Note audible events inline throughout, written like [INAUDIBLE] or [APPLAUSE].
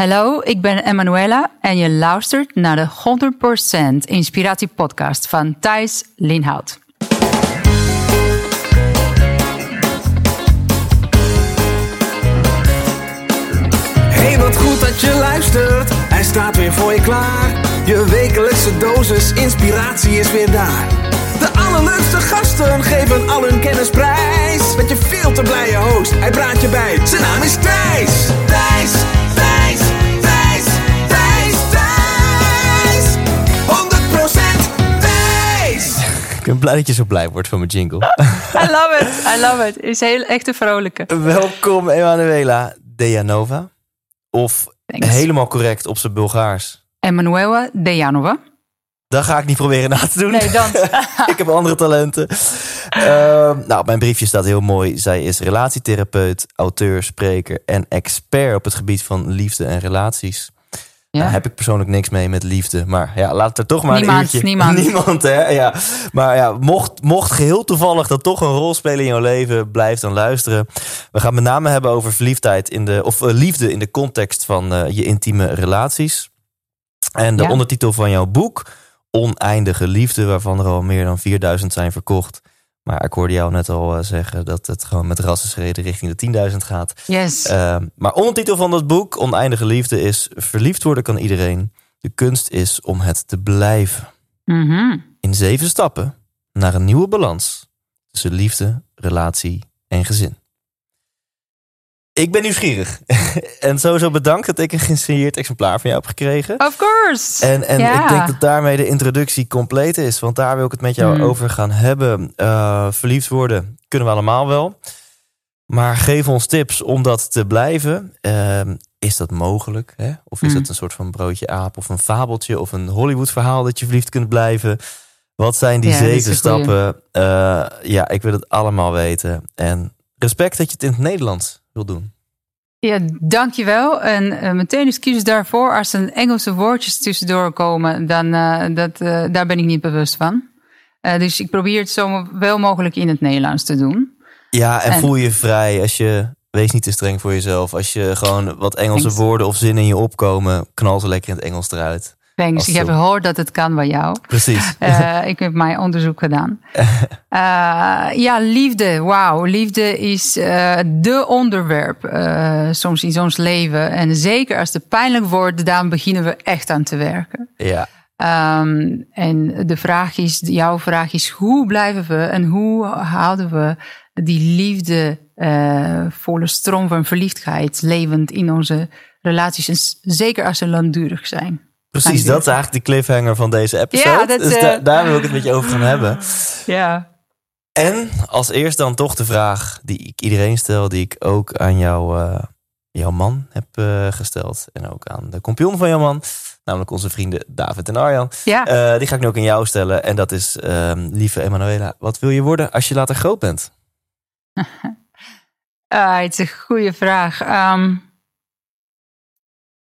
Hallo, ik ben Emanuela en je luistert naar de 100% Inspiratie Podcast van Thijs Linhout. Hey, wat goed dat je luistert. Hij staat weer voor je klaar. Je wekelijkse dosis inspiratie is weer daar. De allerleukste gasten geven al hun kennis prijs. Met je veel te blije host, hij praat je bij. Zijn naam is Thijs. Thijs, ben blij dat je zo blij wordt van mijn jingle. I love it, I love it. Is heel echt een vrolijke. Welkom Emanuela Dejanova. Of Thanks. helemaal correct op zijn Bulgaars. Emanuela Dejanova. Dat ga ik niet proberen na te doen. Nee, dans. [LAUGHS] ik heb andere talenten. Ehm, nou, mijn briefje staat heel mooi. Zij is relatietherapeut, auteur, spreker en expert op het gebied van liefde en relaties. Ja. Daar heb ik persoonlijk niks mee met liefde. Maar ja, laat het er toch maar Niemand, een uurtje... niemand. [LAUGHS] Niemand, hè? Ja. Maar ja, mocht, mocht geheel toevallig dat toch een rol spelen in jouw leven... blijf dan luisteren. We gaan het met name hebben over verliefdheid... In de, of eh, liefde in de context van eh, je intieme relaties. En de Ja. ondertitel van jouw boek... Oneindige liefde, waarvan er al meer dan 4000 zijn verkocht. Maar ik hoorde jou net al eh, zeggen dat het gewoon met rassenschreden richting de 10.000 gaat. Yes. Ehm, maar ondertitel van dat boek, Oneindige Liefde, is... Verliefd worden kan iedereen. De kunst is om het te blijven. Mhm. In zeven stappen naar een nieuwe balans tussen liefde, relatie en gezin. Ik ben nieuwsgierig. [LAUGHS] en sowieso bedankt dat ik een geïnsigneerd exemplaar van jou heb gekregen. Of course. En, en Ja. ik denk dat daarmee de introductie compleet is. Want daar wil ik het met jou Hmm. over gaan hebben. Eh, verliefd worden kunnen we allemaal wel. Maar geef ons tips om dat te blijven. Ehm, is dat mogelijk? Hè? Of is Hmm. het een soort van broodje aap of een fabeltje of een Hollywood verhaal dat je verliefd kunt blijven? Wat zijn die Ja, dat zeven stappen? Eh, ja, ik wil het allemaal weten. En respect dat je het in het Nederlands wil doen. Ja, dankjewel. En eh, meteen excuses daarvoor. Als er Engelse woordjes tussendoor komen, dan uh, dat, uh, daar ben ik niet bewust van. Uh, dus ik probeer het zo wel mogelijk in het Nederlands te doen. Ja, en, En- voel je vrij als je. Wees niet te streng voor jezelf. Als je gewoon wat Engelse woorden of zinnen in je opkomen, knal ze lekker in het Engels eruit. Thanks. Ik heb gehoord dat het kan bij jou. Precies. Uh, ik heb mijn onderzoek gedaan. Uh, [LAUGHS] ja, liefde. Wauw. Liefde is de onderwerp soms in ons leven. En zeker als het pijnlijk wordt, dan beginnen we echt aan te werken. ja. Um, en de vraag is, jouw vraag is, hoe blijven we en hoe houden we die liefde, uh, volle stroom van verliefdheid levend in onze relaties? En zeker als ze langdurig zijn. Precies, dat is eigenlijk de cliffhanger van deze episode. Ja, dat, dus eh, da- daar wil ik het met je over gaan hebben. [LAUGHS] Ja. En als eerst dan toch de vraag die ik iedereen stel, die ik ook aan jou, eh, jouw man heb eh, gesteld. En ook aan de kompion van jouw man, namelijk onze vrienden David en Arjan. Ja. Die ga ik nu ook aan jou stellen. En dat is, ehm, lieve Emanuela, wat wil je worden als je later groot bent? [LAUGHS] Ah, het is een goede vraag. Ehm,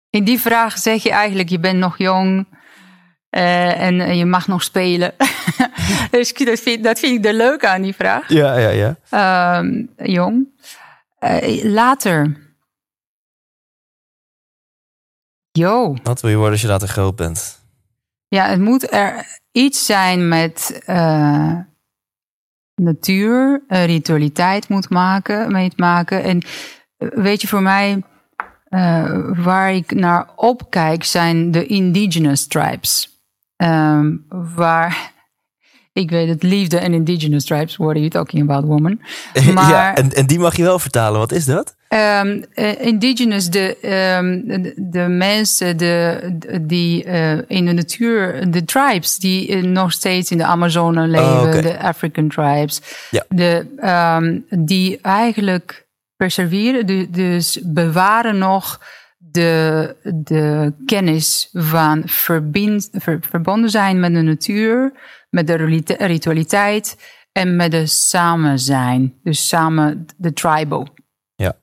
in die vraag zeg je eigenlijk, je bent nog jong eh, en eh, je mag nog spelen. [LAUGHS] dus dat vind, dat vind ik er leuk aan, die vraag. Ja, ja, ja. Ehm, jong. Eh, later. Yo. Wat wil je worden als je later groot bent? Ja, het moet er iets zijn met natuur, ritualiteit moet maken, mee te maken. En weet je, voor mij, eh, waar ik naar opkijk, zijn de indigenous tribes. Ehm, waar, [LAUGHS] ik weet het, liefde en indigenous tribes, what are you talking about, woman? [LAUGHS] ja, en, en die mag je wel vertalen. Wat is dat? Ehm, eh, indigenous, de, ehm, de, de mensen de, die eh, in de natuur, de tribes die eh, nog steeds in de Amazone leven, Oh, oké. de African tribes, Ja. de, die eigenlijk dus bewaren nog de, de kennis van verbind, ver- verbonden zijn met de natuur, met de ritualite- ritualiteit en met de samen zijn. Dus samen de tribal. Ja.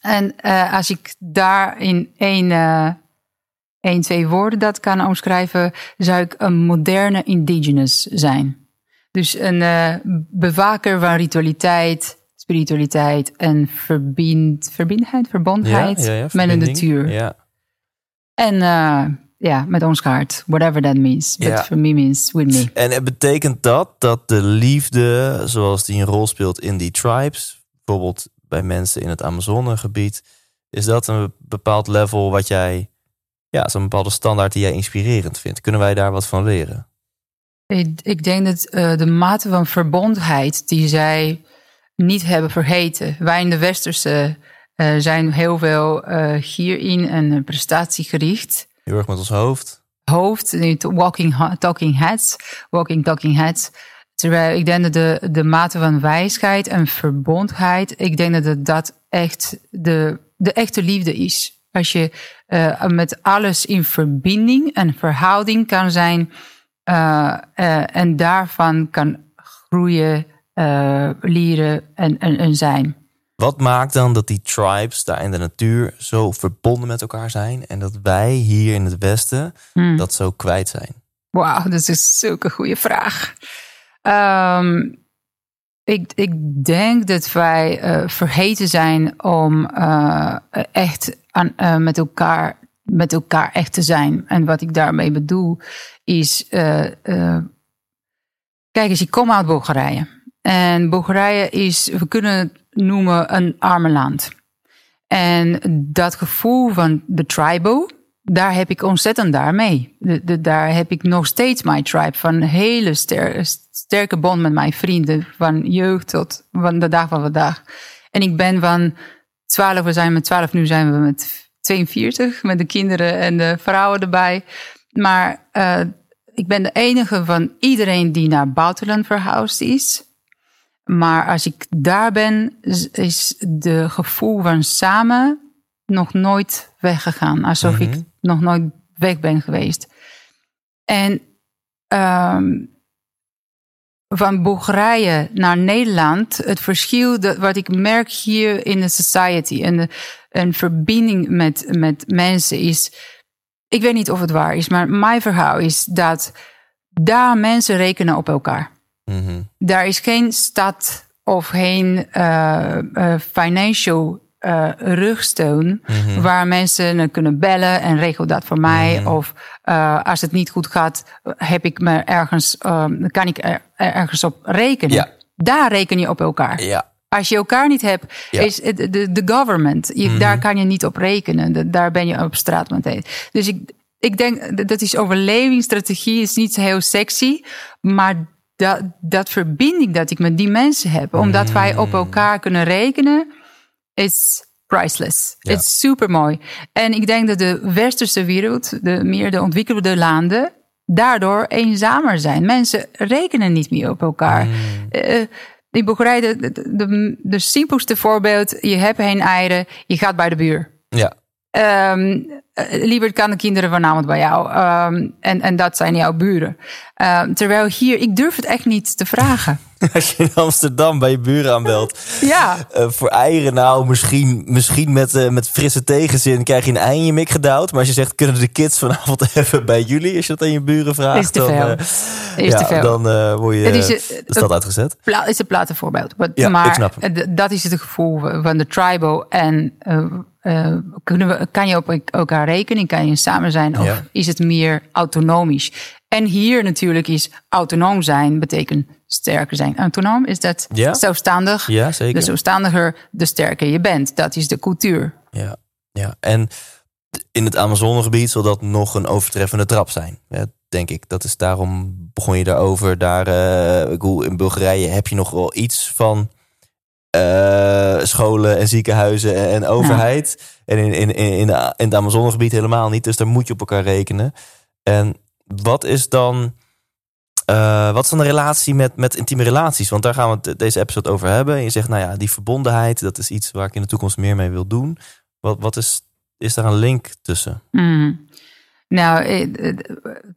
En eh, als ik daar in één, eh, één, twee woorden dat kan omschrijven, zou ik een moderne indigenous zijn. Dus een eh, bewaker van ritualiteit, spiritualiteit en verbind, verbindheid, verbondheid Ja, ja, ja, met de natuur. Ja. En uh, ja, met ons hart, whatever that means. But for me means with me. En het betekent dat dat de liefde, zoals die een rol speelt in die tribes, bijvoorbeeld bij mensen in het Amazonegebied, is dat een bepaald level wat jij, ja, zo'n bepaalde standaard die jij inspirerend vindt? Kunnen wij daar wat van leren? Ik, ik denk dat eh, de mate van verbondheid die zij niet hebben vergeten. Wij in de Westerse eh, zijn heel veel eh, hierin en eh, prestatiegericht. Heel erg met ons hoofd. Hoofd, walking talking heads, walking talking heads. Terwijl ik denk dat de, de mate van wijsheid en verbondheid, ik denk dat dat echt de, de echte liefde is. Als je eh, met alles in verbinding en verhouding kan zijn en daarvan kan groeien, eh, leren en, en, en zijn. Wat maakt dan dat die tribes daar in de natuur zo verbonden met elkaar zijn en dat wij hier in het Westen Hmm. dat zo kwijt zijn? Wauw, dat is zulke goede vraag. Ehm, ik, ik denk dat wij eh, vergeten zijn om eh, echt aan, met, elkaar, met elkaar echt te zijn. En wat ik daarmee bedoel is. kijk eens, ik kom uit Bulgarije. En Bulgarije is, we kunnen het noemen, een arme land. En dat gevoel van de tribal, daar heb ik ontzettend daarmee. De, daar heb ik nog steeds mijn tribe. Van hele ster, sterke band met mijn vrienden. Van jeugd tot van de dag van vandaag. En ik ben van 12, we zijn met 12, nu zijn we met 42. Met de kinderen en de vrouwen erbij. Maar uh, ik ben de enige van iedereen die naar buitenland verhuisd is. Maar als ik daar ben, is de gevoel van samen nog nooit weggegaan. Alsof mm -hmm. ik nog nooit weg ben geweest. En um, van Bulgarije naar Nederland, het verschil dat, wat ik merk hier in de society en de, een verbinding met, met mensen is. Ik weet niet of het waar is, maar mijn verhaal is dat daar mensen rekenen op elkaar. Mhm. Mm -hmm. Daar is geen stad of geen uh, uh, financial uh, rugsteun mm -hmm. waar mensen kunnen bellen en regel dat voor mij. Mm -hmm. Of uh, als het niet goed gaat, heb ik me ergens, um, kan ik er, ergens op rekenen. Ja. Daar reken je op elkaar. Ja. Als je elkaar niet hebt, ja. is de, government. Je. Daar kan je niet op rekenen. De, daar ben je op straat meteen. Dus ik, ik denk dat is overlevingsstrategie is niet heel sexy, maar dat, dat verbinding dat ik met die mensen heb, omdat wij op elkaar kunnen rekenen, is priceless. Ja. Het is super mooi. En ik denk dat de westerse wereld, de meer de ontwikkelde landen, daardoor eenzamer zijn. Mensen rekenen niet meer op elkaar. Mhm. Uh, in Bulgarije, de, de, de, de, simpelste voorbeeld, je hebt geen eieren, je gaat bij de buur. Ja. Um, liever kan de kinderen vanavond bij jou. Um, en, en dat zijn jouw buren. Um, terwijl hier, ik durf het echt niet te vragen. [LAUGHS] Als je in Amsterdam bij je buren aanbelt. [LAUGHS] ja. Uh, voor eieren, nou, misschien, misschien met, uh, met frisse tegenzin krijg je een ei in je mik gedouwd. Maar als je zegt, kunnen de kids vanavond [LAUGHS] even bij jullie? Als je dat aan je buren vraagt. Is te veel. Dan, uh, is ja, te veel. dan word je het is, de stad uitgezet. Pla is een platenvoorbeeld. But, ja, maar dat is het gevoel van de tribal. En uh, kunnen we, kan je op elkaar rekenen? Kan je samen zijn? Of ja. is het meer autonomisch? En hier natuurlijk is autonoom zijn betekent sterker zijn. Autonoom is dat ja. zelfstandig. Ja, zeker. De zelfstandiger, de sterker je bent. Dat is de cultuur. Ja, ja. en in het Amazonegebied zal dat nog een overtreffende trap zijn. Ja, denk ik. Dat is daarom begon je daarover. Daar, uh, in Bulgarije heb je nog wel iets van uh, scholen en ziekenhuizen en, en overheid. Ja. En in, in, in, de, in het Amazonegebied helemaal niet. Dus daar moet je op elkaar rekenen. En wat is dan. Uh, wat is dan de relatie met, met intieme relaties? Want daar gaan we het deze episode over hebben. En je zegt, nou ja, die verbondenheid, dat is iets waar ik in de toekomst meer mee wil doen. Wat, wat is, is daar een link tussen? Mm. Nou,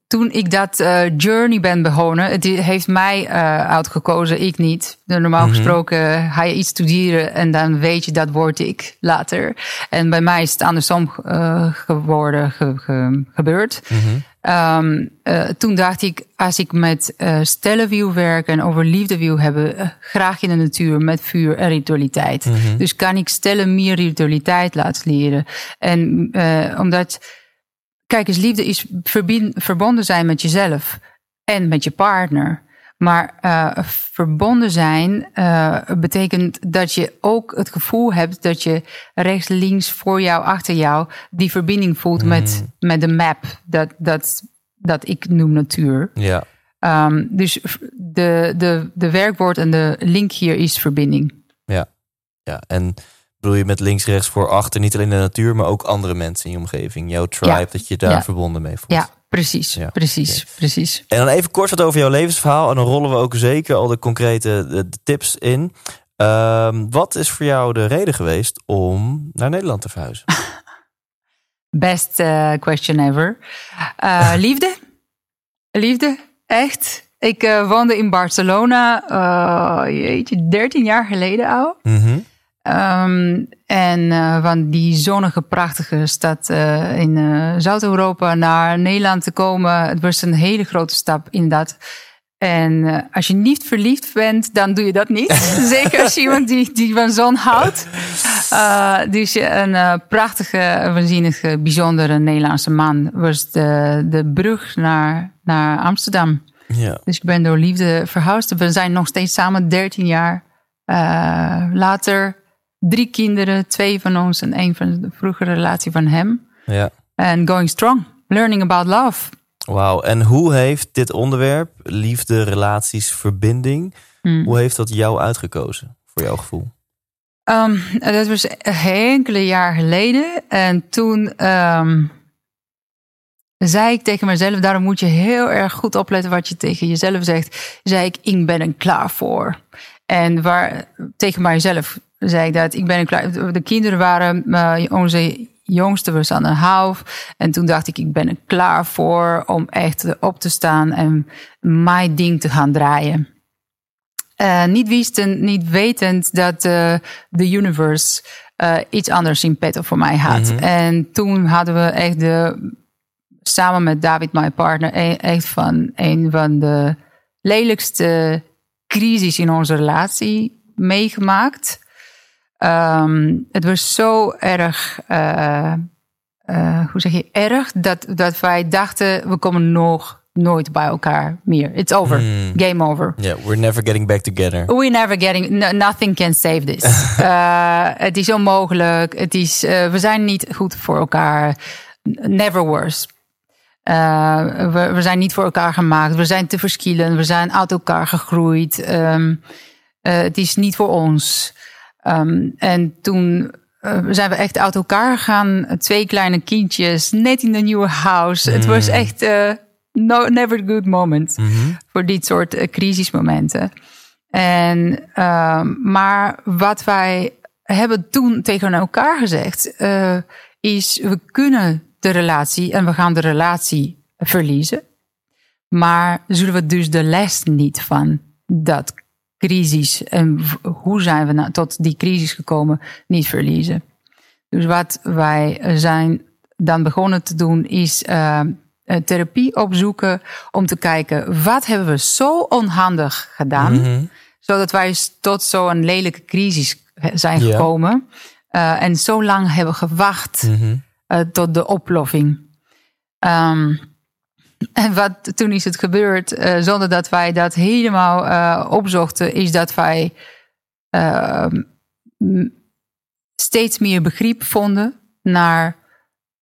toen ik dat uh, journey ben begonnen, het heeft mij uh, uitgekozen, ik niet. Normaal mm -hmm. gesproken ga je iets studeren en dan weet je dat word ik later. En bij mij is het andersom uh, geworden, ge, ge, gebeurd. Mm -hmm. um, toen dacht ik, als ik met stellen wil werken en over liefde wil hebben, graag in de natuur met vuur en ritualiteit. Mhm. Mm -hmm. Dus kan ik stellen meer ritualiteit laten leren. En omdat kijk eens, liefde is verbonden zijn met jezelf en met je partner. Maar eh, verbonden zijn eh, betekent dat je ook het gevoel hebt dat je rechts, links, voor jou, achter jou die verbinding voelt met, met de map. Dat, dat, dat ik noem natuur. Ja. Ehm, dus de, de, de werkwoord en de link hier is verbinding. Ja. ja. En bedoel je met links, rechts, voor, achter niet alleen de natuur, maar ook andere mensen in je omgeving, jouw tribe, Ja. dat je daar Ja. verbonden mee voelt. Ja, precies, Ja, precies, precies. En dan even kort wat over jouw levensverhaal. En dan rollen we ook zeker al de concrete de, de tips in. Ehm, wat is voor jou de reden geweest om naar Nederland te verhuizen? [LAUGHS] Best eh, question ever. Eh, [LAUGHS] liefde? Liefde? Echt? Ik eh, woonde in Barcelona, eh, jeetje, 13 jaar geleden al. Mhm. Ehm, en eh, van die zonnige, prachtige stad eh, in eh, Zuid-Europa naar Nederland te komen, het was een hele grote stap, inderdaad. En als je niet verliefd bent, dan doe je dat niet. [LAUGHS] [LAUGHS] Zeker als je iemand die, die van zon houdt. Dus een prachtige, waanzinnige, bijzondere Nederlandse man was de, de brug naar, naar Amsterdam. Ja. Dus ik ben door liefde verhuisd. We zijn nog steeds samen 13 jaar. Later drie kinderen, twee van ons en één van de vroegere relatie van hem. ja. En going strong, learning about love. Wauw. En hoe heeft dit onderwerp, liefde, relaties, verbinding, Hmm. hoe heeft dat jou uitgekozen voor jouw gevoel? Ehm, dat was enkele jaar geleden. En toen ehm, zei ik tegen mezelf, daarom moet je heel erg goed opletten wat je tegen jezelf zegt. Zei ik, ik ben er klaar voor. En waar, tegen mijzelf zei ik dat, ik ben klaar De kinderen waren, eh, onze jongste was aan een half. En toen dacht ik, ik ben er klaar voor om echt op te staan en mijn ding te gaan draaien. Eh, niet, wisten, niet wetend dat eh, de universe iets anders in petto voor mij had. En toen hadden we echt de, samen met David, mijn partner, e- echt van een van de lelijkste crisis in onze relatie meegemaakt. Ehm, het was zo erg, eh, eh, hoe zeg je, erg, dat, dat wij dachten, we komen nog nooit bij elkaar meer. It's over. Game over. Ja, we're never getting back together. We're never getting, no- nothing can save this. [LAUGHS] Eh, het is onmogelijk. Het is, we zijn niet goed voor elkaar. Never worse. We, we zijn niet voor elkaar gemaakt. We zijn te verschillen. We zijn uit elkaar gegroeid. Ehm, eh, het is niet voor ons. Ehm, en toen eh, zijn we echt uit elkaar gegaan. Twee kleine kindjes, net in de nieuwe house. Het was echt eh, no, never a good moment voor dit soort eh, crisismomenten. En, ehm, maar wat wij hebben toen tegen elkaar gezegd, is we kunnen de relatie en we gaan de relatie verliezen. Maar zullen we dus de les niet van dat crisis. En hoe zijn we nou tot die crisis gekomen, niet verliezen. Dus wat wij zijn dan begonnen te doen is eh, eh, therapie opzoeken om te kijken wat hebben we zo onhandig gedaan, zodat wij tot zo'n lelijke crisis zijn gekomen. Eh, en zo lang hebben gewacht eh, tot de oplossing. Ehm, en wat toen is het gebeurd, eh, zonder dat wij dat helemaal eh, opzochten, is dat wij ehm, steeds meer begrip vonden naar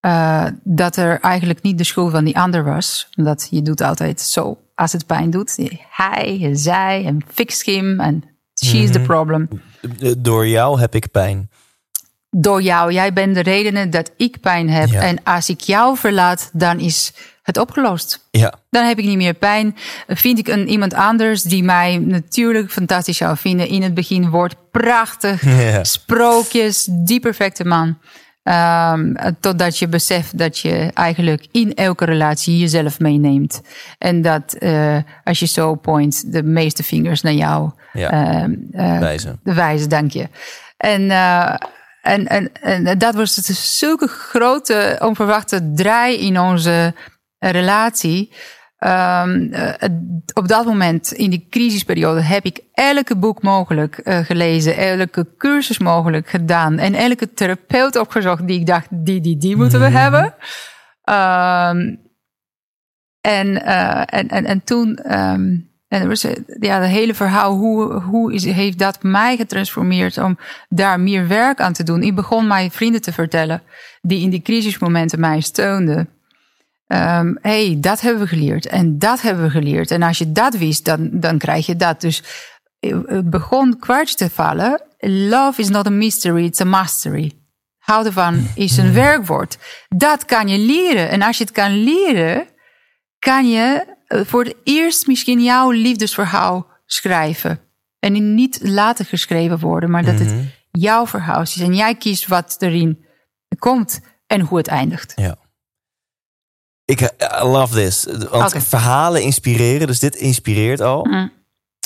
eh, dat er eigenlijk niet de schuld van die ander was. Omdat je doet altijd zo, als het pijn doet, hij en zij en fix him en she is the problem. Eh, Door jou heb ik pijn. Door jou, jij bent de reden dat ik pijn heb. Ja. En als ik jou verlaat, dan is het opgelost. Ja. Dan heb ik niet meer pijn. Vind ik een, iemand anders die mij natuurlijk fantastisch zou vinden. In het begin wordt prachtig. [LAUGHS] Ja. Sprookjes, die perfecte man. Ehm, totdat je beseft dat je eigenlijk in elke relatie jezelf meeneemt. En dat eh, als je zo point, de meeste vingers naar jou Ja. eh, Wijzen. de wijze, dank je. En, eh, en, en, en dat was het zulke grote, onverwachte draai in onze relatie. Ehm, eh, op dat moment, in die crisisperiode, heb ik elke boek mogelijk eh, gelezen, elke cursus mogelijk gedaan en elke therapeut opgezocht die ik dacht, die, die, die moeten we hebben. Ehm, en, eh, en, en, en toen, ehm, en er was eh, ja, het hele verhaal, hoe, hoe is, heeft dat mij getransformeerd om daar meer werk aan te doen? Ik begon mijn vrienden te vertellen, die in die crisismomenten mij steunden. Ehm hey, dat hebben we geleerd en dat hebben we geleerd. En als je dat wist, dan, dan krijg je dat. Dus eh, het begon kwartje te vallen. Love is not a mystery, it's a mastery. Houden van is een werkwoord. Dat kan je leren. En als je het kan leren, kan je voor het eerst misschien jouw liefdesverhaal schrijven. En niet later geschreven worden, maar dat het jouw verhaal is. En jij kiest wat erin komt en hoe het eindigt. Ja. Ik I love this. Want verhalen inspireren, dus dit inspireert al. Mm.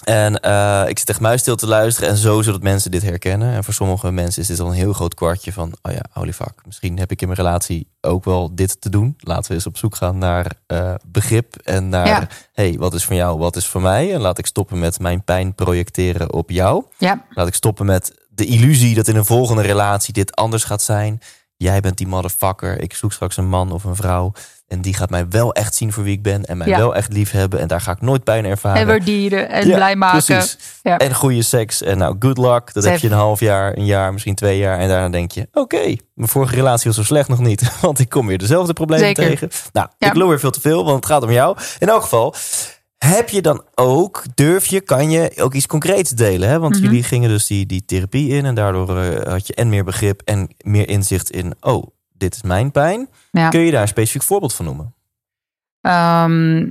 En eh, ik zit echt muisstil te luisteren en zo zodat mensen dit herkennen. En voor sommige mensen is dit al een heel groot kwartje van... oh ja, holy fuck, misschien heb ik in mijn relatie ook wel dit te doen. Laten we eens op zoek gaan naar eh, begrip en naar... Ja. hey, wat is van jou, wat is van mij? En laat ik stoppen met mijn pijn projecteren op jou. Ja, Laat ik stoppen met de illusie dat in een volgende relatie dit anders gaat zijn. Jij bent die motherfucker. Ik zoek straks een man of een vrouw. En die gaat mij wel echt zien voor wie ik ben. En mij Ja. wel echt lief hebben. En daar ga ik nooit pijn ervaren. en waarderen en Ja, blij maken. Precies. Ja. En goede seks. En nou, good luck. Dat heb je een half jaar, een jaar, misschien twee jaar. En daarna denk je, oké, mijn vorige relatie was zo slecht nog niet. [LAUGHS] Want ik kom weer dezelfde problemen Zeker. tegen. Nou, ik loer weer veel te veel, want het gaat om jou. In elk geval, heb je dan ook, durf je, kan je ook iets concreets delen? Hè? Want Mhm. jullie gingen dus die, die therapie in. En daardoor eh, had je en meer begrip en meer inzicht in, oh, dit is mijn pijn. Ja. Kun je daar een specifiek voorbeeld van noemen? Ehm,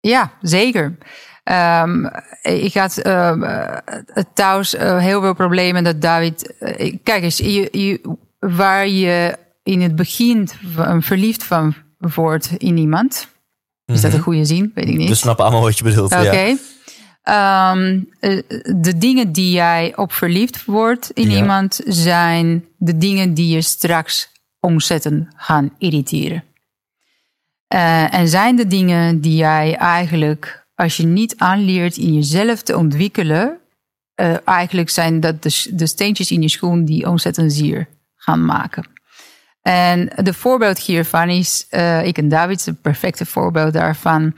ja, zeker. Ehm, ik had eh, thuis eh, heel veel problemen dat David. kijk eens, je, je, waar je in het begin verliefd van wordt in iemand. Is dat een goede zin? Weet ik niet. We snappen allemaal wat je bedoelt. Oké. Ja. Ehm, eh, de dingen die jij op verliefd wordt in Ja. iemand zijn de dingen die je straks ontzettend gaan irriteren. Eh, en zijn de dingen die jij eigenlijk, als je niet aanleert in jezelf te ontwikkelen, eh, eigenlijk zijn dat de, de steentjes in je schoen die ontzettend zier gaan maken. En de voorbeeld hiervan is, eh, ik en David een perfecte voorbeeld daarvan.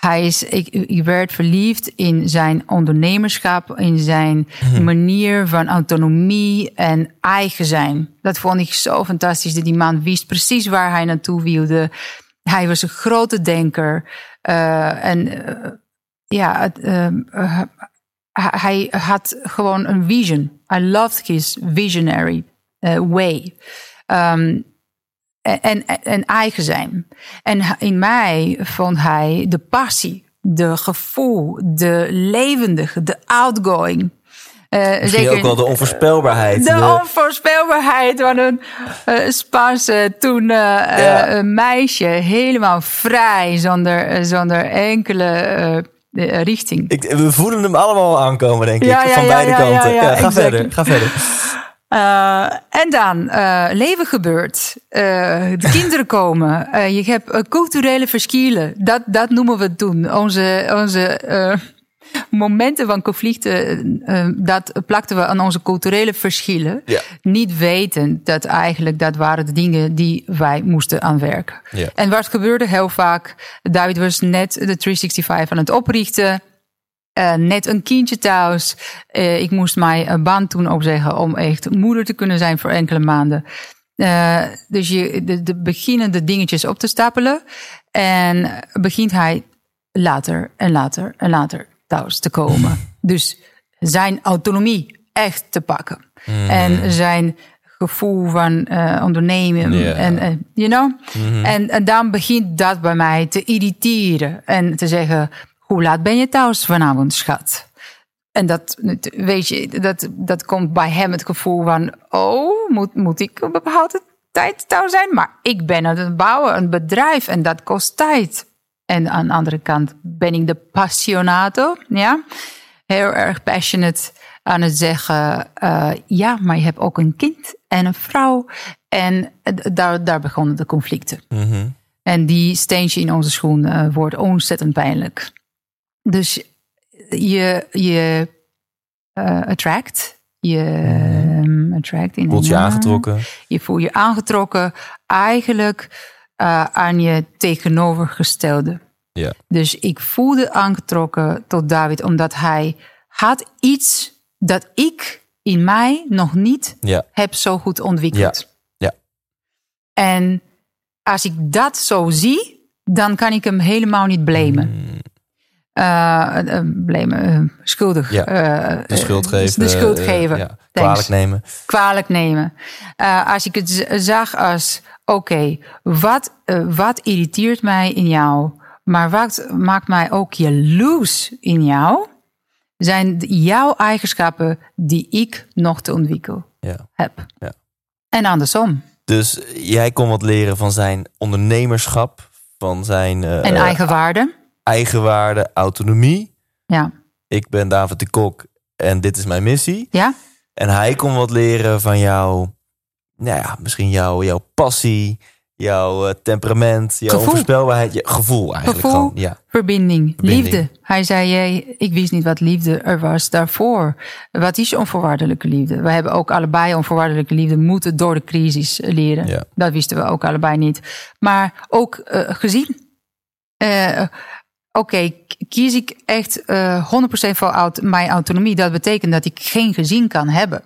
Hij is, ik, ik werd verliefd in zijn ondernemerschap, in zijn manier van autonomie en eigen zijn. Dat vond ik zo fantastisch. Dat die man wist precies waar hij naartoe wilde. Hij was een grote denker. eh, en eh, ja, het, ehm, eh, hij had gewoon een vision. I loved his visionary way. Um, en, en, en eigen zijn. En in mij vond hij de passie, de gevoel, de levendige, de outgoing. Uh, Misschien ook wel de onvoorspelbaarheid. De, onvoorspelbaarheid van een uh, Spaanse toen uh, ja. meisje. Helemaal vrij, zonder, zonder enkele richting. Ik, we voelen hem allemaal aankomen, denk ik. Ja, ja, van beide kanten. ja, ga verder, ga verder. Uh, en dan, uh, leven gebeurt. Uh, de kinderen [LAUGHS] komen. je hebt culturele verschillen. Dat, dat noemen we toen. Onze, onze momenten van conflicten, dat plakten we aan onze culturele verschillen. Ja. Niet weten dat eigenlijk dat waren de dingen die wij moesten aanwerken. Ja. En wat gebeurde heel vaak? David was net de 365 aan het oprichten. Uh, net een kindje thuis. Uh, ik moest mijn baan toen opzeggen om echt moeder te kunnen zijn voor enkele maanden. Uh, dus je de, de beginnen de dingetjes op te stapelen. En begint hij later en later en later thuis te komen. [LAUGHS] dus zijn autonomie echt te pakken. Mm. En zijn gevoel van uh, ondernemen. Yeah. En, uh, you know? Mhm. En, en dan begint dat bij mij te irriteren. En te zeggen, hoe laat ben je thuis vanavond, schat? En dat, weet je, dat, dat komt bij hem het gevoel van... oh, moet, moet ik op een bepaalde tijd thuis zijn? Maar ik ben aan het bouwen, een bedrijf en dat kost tijd. En aan de andere kant ben ik de passionato, ja? Heel erg passionate aan het zeggen... Uh, ja, maar je hebt ook een kind en een vrouw. En daar, daar begonnen de conflicten. Mm -hmm. En die steentje in onze schoen uh, wordt ontzettend pijnlijk. Dus je, je uh, attract. Je um, attract in Voelt je aangetrokken. Je voelt je aangetrokken. Eigenlijk uh, aan je tegenovergestelde. Ja. Dus ik voelde aangetrokken tot David omdat hij had iets dat ik in mij nog niet Ja. heb zo goed ontwikkeld. Ja. En als ik dat zo zie, dan kan ik hem helemaal niet blamen. Mm, Eh, eh, blamen, eh, schuldig. Ja, eh, de schuld eh, geven. De schuld geven. ja, Thanks. kwalijk nemen. kwalijk nemen. Als ik het zag als, oké, wat, wat irriteert mij in jou, maar wat maakt mij ook jaloers in jou, zijn jouw eigenschappen die ik nog te ontwikkelen Ja. heb. Ja. En andersom. Dus jij kon wat leren van zijn ondernemerschap, van zijn eh, En eigenwaarde. Eigenwaarde, autonomie. Ja. Ik ben David de Kok en dit is mijn missie. Ja? En hij kon wat leren van jouw, nou ja, misschien jouw, jouw passie, jouw eh, temperament, jouw Gevoel. onvoorspelbaarheid, je gevoel eigenlijk Gevoel. gewoon. Ja, Verbinding, Verbinding. liefde. Hij zei, jij, ik wist niet wat liefde er was daarvoor. Wat is onvoorwaardelijke liefde? We hebben ook allebei onvoorwaardelijke liefde moeten door de crisis leren. Ja. Dat wisten we ook allebei niet. Maar ook eh, gezien. Eh, Oké, kies ik echt eh 100% voor aut- mijn autonomie. Dat betekent dat ik geen gezin kan hebben.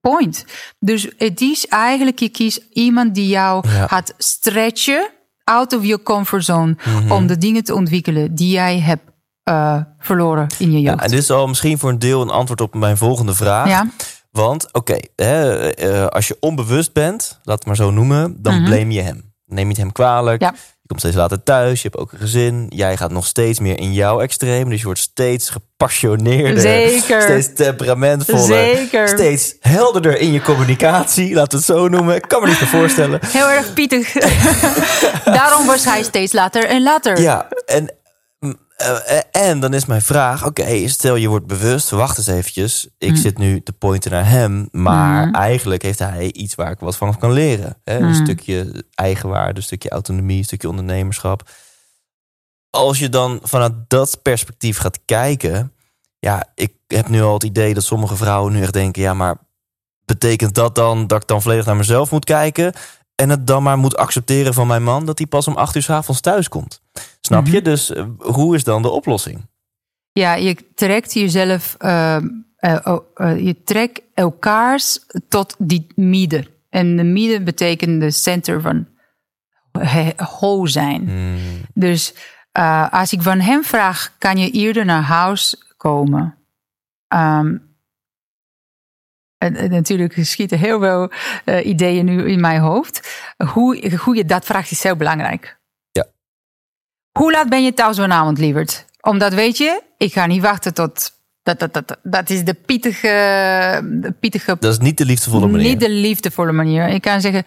Point. Dus het is eigenlijk, je kiest iemand die jou Ja. gaat stretchen out of your comfort zone. Mhm. Om de dingen te ontwikkelen die jij hebt eh, verloren in je Ja, jeugd. en dit is al misschien voor een deel een antwoord op mijn volgende vraag. Ja. Want oké, eh, als je onbewust bent, laat het maar zo noemen, dan Mhm. blame je hem. Neem je het hem kwalijk. Ja. Je komt steeds later thuis, je hebt ook een gezin. Jij gaat nog steeds meer in jouw extreem. Dus je wordt steeds gepassioneerder. Zeker. Steeds temperamentvoller. Zeker. Steeds helderder in je communicatie, laten we het zo noemen. Ik kan me niet meer voorstellen. Heel erg pietig. [LAUGHS] Daarom was hij steeds later en later. Ja, en, mm, eh, en dan is mijn vraag: oké, stel je wordt bewust, wacht eens eventjes. Ik zit nu te pointen naar hem, maar eigenlijk heeft hij iets waar ik wat van kan leren. Hè? Een stukje eigenwaarde, een stukje autonomie, een stukje ondernemerschap. Als je dan vanuit dat perspectief gaat kijken, ja, ik heb nu al het idee dat sommige vrouwen nu echt denken: ja, maar betekent dat dan dat ik dan volledig naar mezelf moet kijken? En het dan maar moet accepteren van mijn man dat hij pas om acht uur 's avonds thuis komt. Snap je? Dus eh, hoe is dan de oplossing? Ja, je trekt jezelf, eh, eh, je trekt elkaars tot die midden. En de midden betekent de center van whole zijn. Dus eh, als ik van hem vraag, kan je eerder naar huis komen? Ehm, en, en natuurlijk schieten heel veel ideeën nu in mijn hoofd. Hoe, hoe je dat vraagt is heel belangrijk. Hoe laat ben je thuis vanavond, lieverd? Omdat weet je, ik ga niet wachten tot... Dat, dat, dat, dat is de pietige, de pietige Dat is niet de liefdevolle manier. niet de liefdevolle manier. Ik kan zeggen,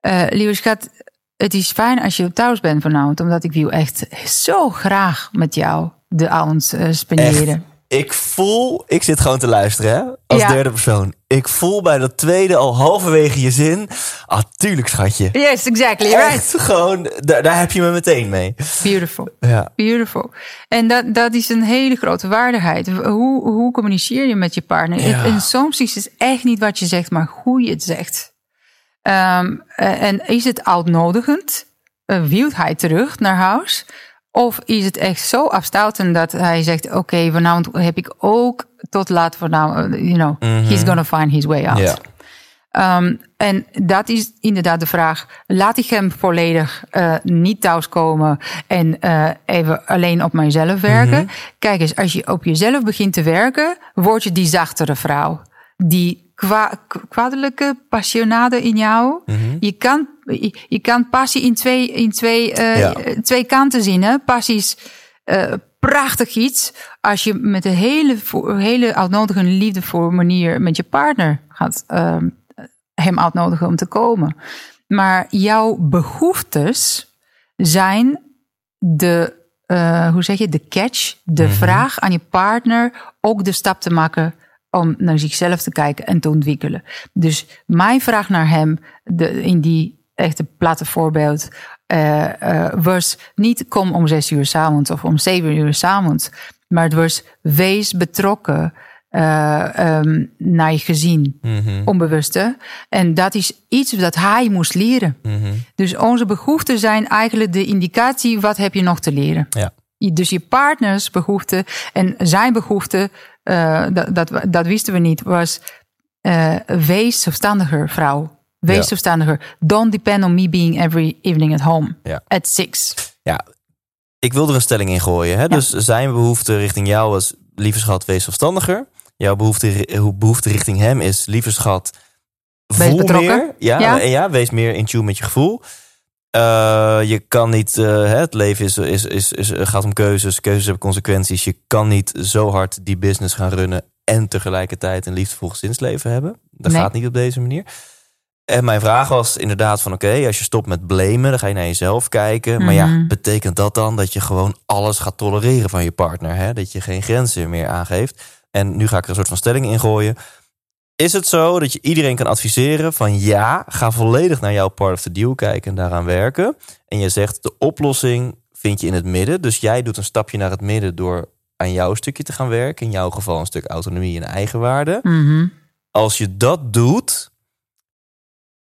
eh lieve schat, het is fijn als je thuis bent vanavond, omdat ik wil echt zo graag met jou de avond spenderen. Ik voel, ik zit gewoon te luisteren hè, als Ja. derde persoon. Ik voel bij dat tweede al halverwege je zin. Ah, tuurlijk schatje. Yes, exactly, right. Echt gewoon, daar, daar heb je me meteen mee. Beautiful. Ja. Beautiful. En dat, dat is een hele grote waardigheid. Hoe, hoe communiceer je met je partner? Ja. En soms is het echt niet wat je zegt, maar hoe je het zegt. Ehm, eh, en is het uitnodigend? Uh, wilt hij terug naar huis? Of is het echt zo afstoutend dat hij zegt: Oké, vanavond heb ik ook tot laat vanavond, you know, he's gonna find his way out. Ehm, en dat is inderdaad de vraag: laat ik hem volledig eh, niet thuiskomen en eh, even alleen op mijzelf werken? Kijk eens, als je op jezelf begint te werken, word je die zachtere vrouw. Die kwa kwaadelijke passionade in jou. je, kan, je, je kan passie in twee, in twee, eh, Ja. twee kanten zien. Hè? Passie is eh, prachtig iets als je met een hele, hele uitnodigende, liefdevolle manier met je partner gaat ehm, hem uitnodigen om te komen. Maar jouw behoeftes zijn de, eh, hoe zeg je, de catch, de vraag aan je partner ook de stap te maken om naar zichzelf te kijken en te ontwikkelen. Dus mijn vraag naar hem, de, in die echte platte voorbeeld, eh, eh, was niet kom om zes uur s'avonds of om zeven uur s'avonds, maar het was wees betrokken eh, ehm, naar je gezin, Mhm. onbewuste. En dat is iets dat hij moest leren. Mhm. Dus onze behoeften zijn eigenlijk de indicatie wat heb je nog te leren. Ja. Dus je partners behoefte en zijn behoefte, eh, dat, dat, dat wisten we niet, was eh, wees zelfstandiger vrouw. Wees Ja. zelfstandiger. Don't depend on me being every evening at home. Ja. At six. Ja, ik wil er een stelling in gooien. Hè? Dus zijn behoefte richting jou was, lieve schat, wees zelfstandiger. Jouw behoefte, hoe behoefte richting hem is, lieve schat, voel meer. Ja, Ja. ja, wees meer in tune met je gevoel. Eh, je kan niet, eh, het leven is, is, is, is, gaat om keuzes. Keuzes hebben consequenties. Je kan niet zo hard die business gaan runnen en tegelijkertijd een liefdevol gezinsleven hebben. Dat Nee. gaat niet op deze manier. En mijn vraag was inderdaad van oké, als je stopt met blamen, dan ga je naar jezelf kijken. Maar ja, Mhm. betekent dat dan dat je gewoon alles gaat tolereren van je partner? Hè? Dat je geen grenzen meer aangeeft? En nu ga ik er een soort van stelling in gooien. Is het zo dat je iedereen kan adviseren van ja, ga volledig naar jouw part of the deal kijken en daaraan werken? En je zegt de oplossing vind je in het midden. Dus jij doet een stapje naar het midden door aan jouw stukje te gaan werken. In jouw geval een stuk autonomie en eigenwaarde Mhm. als je dat doet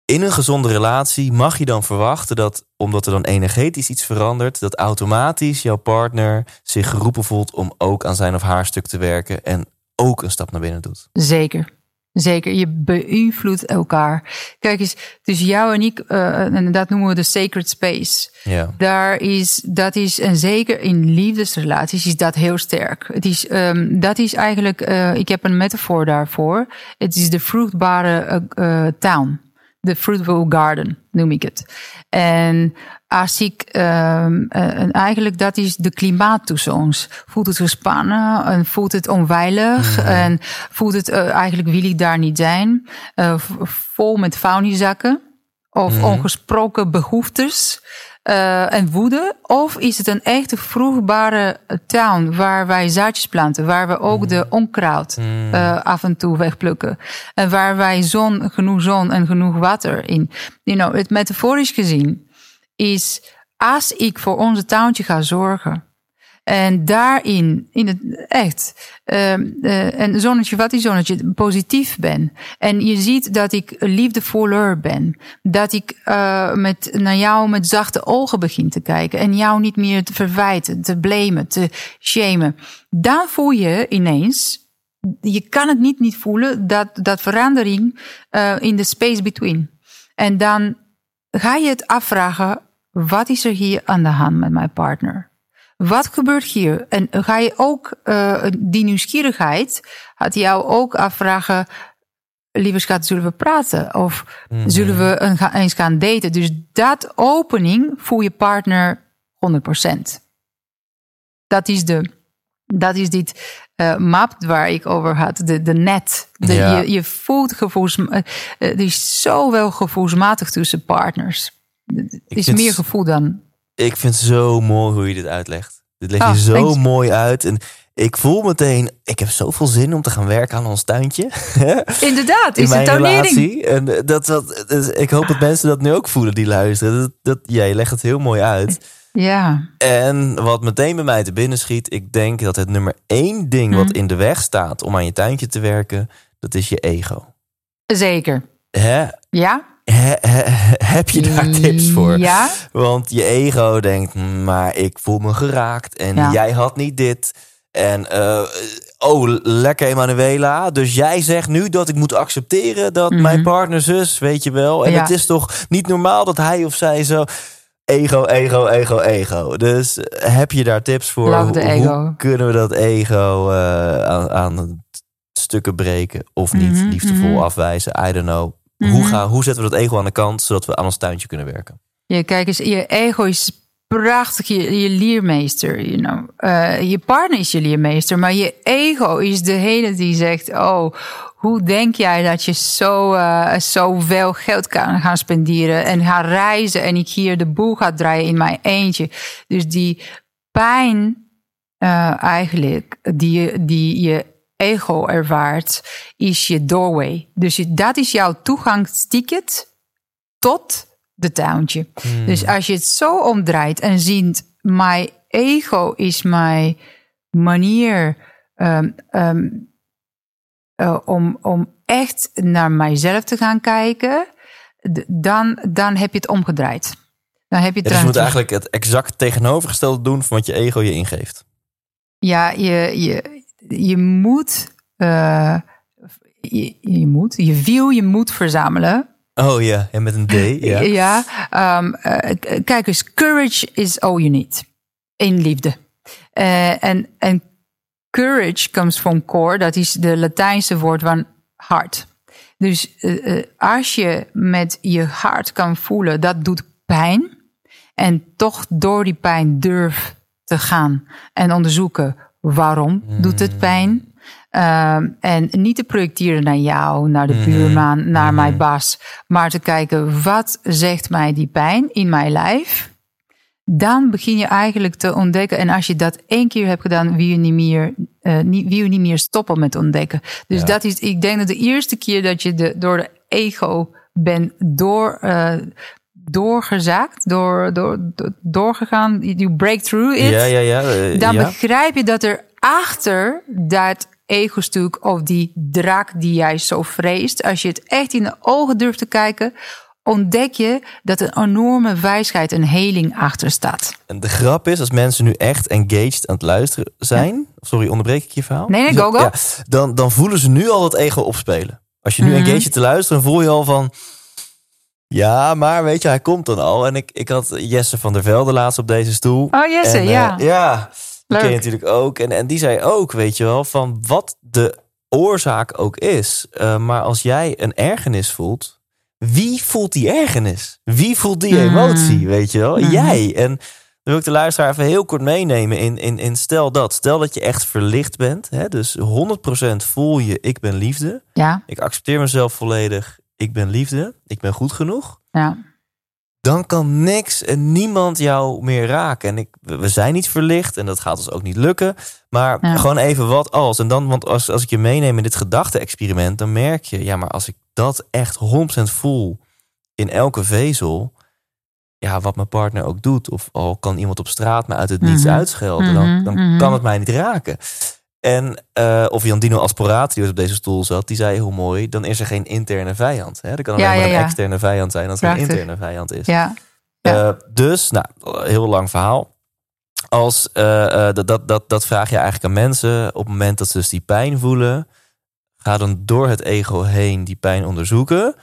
in een gezonde relatie, mag je dan verwachten dat, omdat er dan energetisch iets verandert, dat automatisch jouw partner zich geroepen voelt om ook aan zijn of haar stuk te werken en ook een stap naar binnen doet. Zeker. Zeker, je beïnvloedt elkaar. Kijk eens, dus jou en ik, eh, en dat noemen we de sacred space. Ja. Daar is, dat is, en zeker in liefdesrelaties is dat heel sterk. Het is, ehm, dat is eigenlijk, eh, ik heb een metafoor daarvoor. Het is de vruchtbare eh, eh, tuin. De fruitful garden noem ik het. En als ik, ehm, eh, en eigenlijk dat is de klimaat tussen ons. Voelt het gespannen en voelt het onveilig en voelt het eh, eigenlijk wil ik daar niet zijn. Eh, vol met faunizakken of ongesproken behoeftes eh, en woede? Of is het een echte vruchtbare tuin waar wij zaadjes planten, waar we ook de onkruid eh, af en toe wegplukken en waar wij zon, genoeg zon en genoeg water in. You know, het metaforisch gezien is als ik voor onze tuintje ga zorgen. En daarin, in het echt, ehm, eh, en zonnetje, wat is zonnetje, positief ben. En je ziet dat ik liefdevoller ben. Dat ik eh, met, naar jou met zachte ogen begin te kijken. En jou niet meer te verwijten, te blamen, te shamen. Dan voel je ineens, je kan het niet niet voelen, dat, dat verandering eh, in de space between. En dan ga je het afvragen, wat is er hier aan de hand met mijn partner? Wat gebeurt hier? En ga je ook uh, die nieuwsgierigheid, gaat jou ook afvragen, lieve schat, zullen we praten? Of Mhm. zullen we een, eens gaan daten? Dus dat opening voel je partner 100%. Dat is de, dat is dit uh, map waar ik over had, de, de net. De, Ja. je, je voelt gevoels, uh, er is zoveel gevoelsmatig tussen partners. Het is vind- meer gevoel dan Ik vind het zo mooi hoe je dit uitlegt. Dit leg je Ah, zo thanks. mooi uit. En ik voel meteen, ik heb zoveel zin om te gaan werken aan ons tuintje. [LAUGHS] Inderdaad, in is mijn tonering. relatie. En dat, dat, dus ik hoop dat mensen dat nu ook voelen die luisteren. Dat, dat, jij legt het heel mooi uit. Ja, En wat meteen bij mij te binnen schiet, ik denk dat het nummer één ding wat Mhm. in de weg staat om aan je tuintje te werken, dat is je ego. zeker. Hè? Ja? Heb je daar tips voor? Ja, Want je ego denkt, "Hmm, maar ik voel me geraakt en Ja. jij had niet dit. En eh, oh, lekker Emanuela. Dus jij zegt nu dat ik moet accepteren dat Mhm. mijn partner zus, weet je wel. En Ja. het is toch niet normaal dat hij of zij zo... Ego, ego, ego, ego. Dus eh, heb je daar tips voor? Hoe- kunnen we dat ego eh, aan, aan stukken breken? Of niet Mhm, liefdevol mhm. afwijzen? I don't know. Mhm. Hoe, gaan, hoe zetten we dat ego aan de kant, zodat we aan ons tuintje kunnen werken? Ja, kijk eens, je ego is prachtig, je, je leermeester. You know. Eh, je partner is je leermeester, maar je ego is degene die zegt: Oh, hoe denk jij dat je zo, eh zoveel geld kan gaan spenderen en gaan reizen en ik hier de boel ga draaien in mijn eentje? Dus die pijn, eh, eigenlijk, die, die je ego ervaart, is je doorway. Dus je, dat is jouw toegangsticket tot de tuintje. Dus als je het zo omdraait en ziet, mijn ego is mijn manier. eh, om, om echt naar mijzelf te gaan kijken, dan, dan heb je het omgedraaid. Dan heb je het Ja, dus je moet eigenlijk het exact tegenovergestelde doen van wat je ego je ingeeft. Ja, je, je, je moet, eh, je, je moet, je je moed verzamelen. Oh ja, en met een D. Ja. [LAUGHS] Ja, ehm, eh, kijk eens, courage is all you need in liefde. Eh, en, en courage comes from core, dat is de Latijnse woord van hart. Dus als je met je hart kan voelen, dat doet pijn. En toch door die pijn durf te gaan en onderzoeken waarom doet het pijn. Ehm, en niet te projecteren naar jou, naar de buurman, naar mijn baas. Maar te kijken, wat zegt mij die pijn in mijn lijf? Dan begin je eigenlijk te ontdekken. En als je dat één keer hebt gedaan, wil je niet meer, niet, wil je niet meer stoppen met ontdekken. Dus dat is, ik denk dat de eerste keer dat je de, door de ego bent door, eh, doorgezaakt, door, door, door- doorgegaan, you break through it Ja, ja, ja. eh, dan begrijp je dat er achter dat ego-stuk of die draak die jij zo vreest, als je het echt in de ogen durft te kijken, ontdek je dat een enorme wijsheid en heling achter staat. En de grap is, als mensen nu echt engaged aan het luisteren zijn... Sorry, onderbreek ik je verhaal? Nee, nee, go, go. Ja, dan, dan voelen ze nu al dat ego opspelen. Als je nu Mhm. engaged te luisteren, voel je al van... Ja, maar weet je, hij komt dan al. En ik, ik had Jesse van der Velde laatst op deze stoel. Oh, Jesse, En, eh, ja. Ja, die ken je Leuk. natuurlijk ook. En, en die zei ook, weet je wel, van wat de oorzaak ook is. eh, maar als jij een ergernis voelt, wie voelt die ergernis? Wie voelt die Mm. emotie, weet je wel? Mhm. Jij. En dan wil ik de luisteraar even heel kort meenemen in, in, in stel dat. Stel dat je echt verlicht bent. Hè, dus 100% voel je, ik ben liefde. Ja, Ik accepteer mezelf volledig. Ik ben liefde. Ik ben goed genoeg ja. dan kan niks en niemand jou meer raken. En ik, we zijn niet verlicht en dat gaat ons ook niet lukken. Maar Ja. gewoon even wat als. En dan, want als, als ik je meeneem in dit gedachte-experiment, dan merk je, ja, maar als ik dat echt 100% voel in elke vezel, ja, wat mijn partner ook doet, of al kan iemand op straat me uit het niets Mhm. uitschelden, dan, Mhm, dan mhm. kan het mij niet raken. En uh, of Jan Dino Asporati, die op deze stoel zat, die zei heel mooi: dan is er geen interne vijand. Hè? Er kan alleen Ja, maar ja, een externe vijand zijn als er een interne vijand is. ja. Ja. Uh, dus, nou, heel lang verhaal. Als, uh, dat, dat, dat, dat vraag je eigenlijk aan mensen op het moment dat ze dus die pijn voelen. Ga dan door het ego heen die pijn onderzoeken.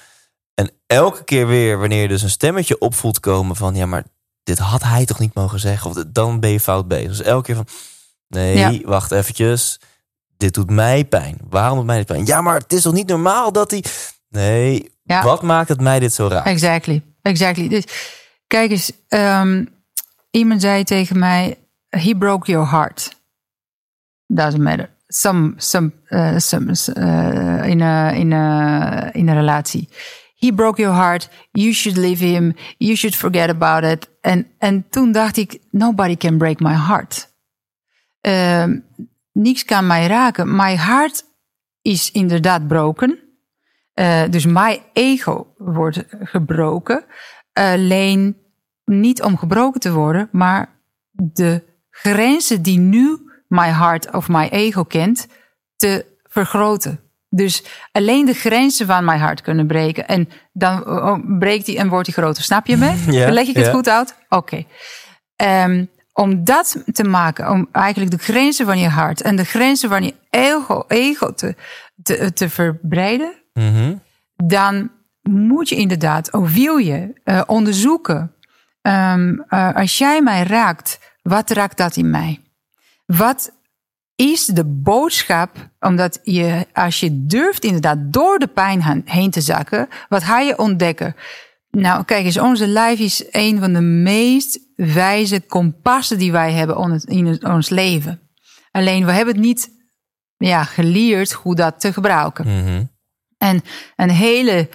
En elke keer weer, wanneer je dus een stemmetje opvoelt komen van... ja, maar dit had hij toch niet mogen zeggen? Of dan ben je fout bezig. Dus elke keer van, nee, Ja. wacht eventjes. Dit doet mij pijn. Waarom doet mij dit pijn? Ja, maar het is toch niet normaal dat hij... Nee, Ja. wat maakt het mij dit zo raar? Exactly, exactly. Dus kijk eens, ehm, iemand zei tegen mij, he broke your heart. Doesn't matter. Some, some, uh, some uh, in a in a in een relatie. He broke your heart. You should leave him. You should forget about it. En en toen dacht ik, nobody can break my heart. Ehm, niks kan mij raken. My heart is inderdaad broken. Uh, dus mijn ego wordt gebroken. Alleen niet om gebroken te worden, maar de grenzen die nu mijn hart of mijn ego kent, te vergroten. Dus alleen de grenzen van mijn hart kunnen breken. En dan oh, breekt die en wordt die groter. Snap je me? [LAUGHS] Leg ik het goed uit? Oké. Um, om dat te maken, om eigenlijk de grenzen van je hart en de grenzen van je ego, ego te, te, te verbreiden, Mhm. dan moet je inderdaad, of wil je, uh, onderzoeken. Um, uh, als jij mij raakt, wat raakt dat in mij? Wat is de boodschap? Omdat je, als je durft inderdaad door de pijn heen te zakken, wat ga je ontdekken? Nou, kijk eens, onze lijf is een van de meest wijze kompassen die wij hebben in ons leven. Alleen we hebben het niet ja, geleerd hoe dat te gebruiken. Mm -hmm. En een hele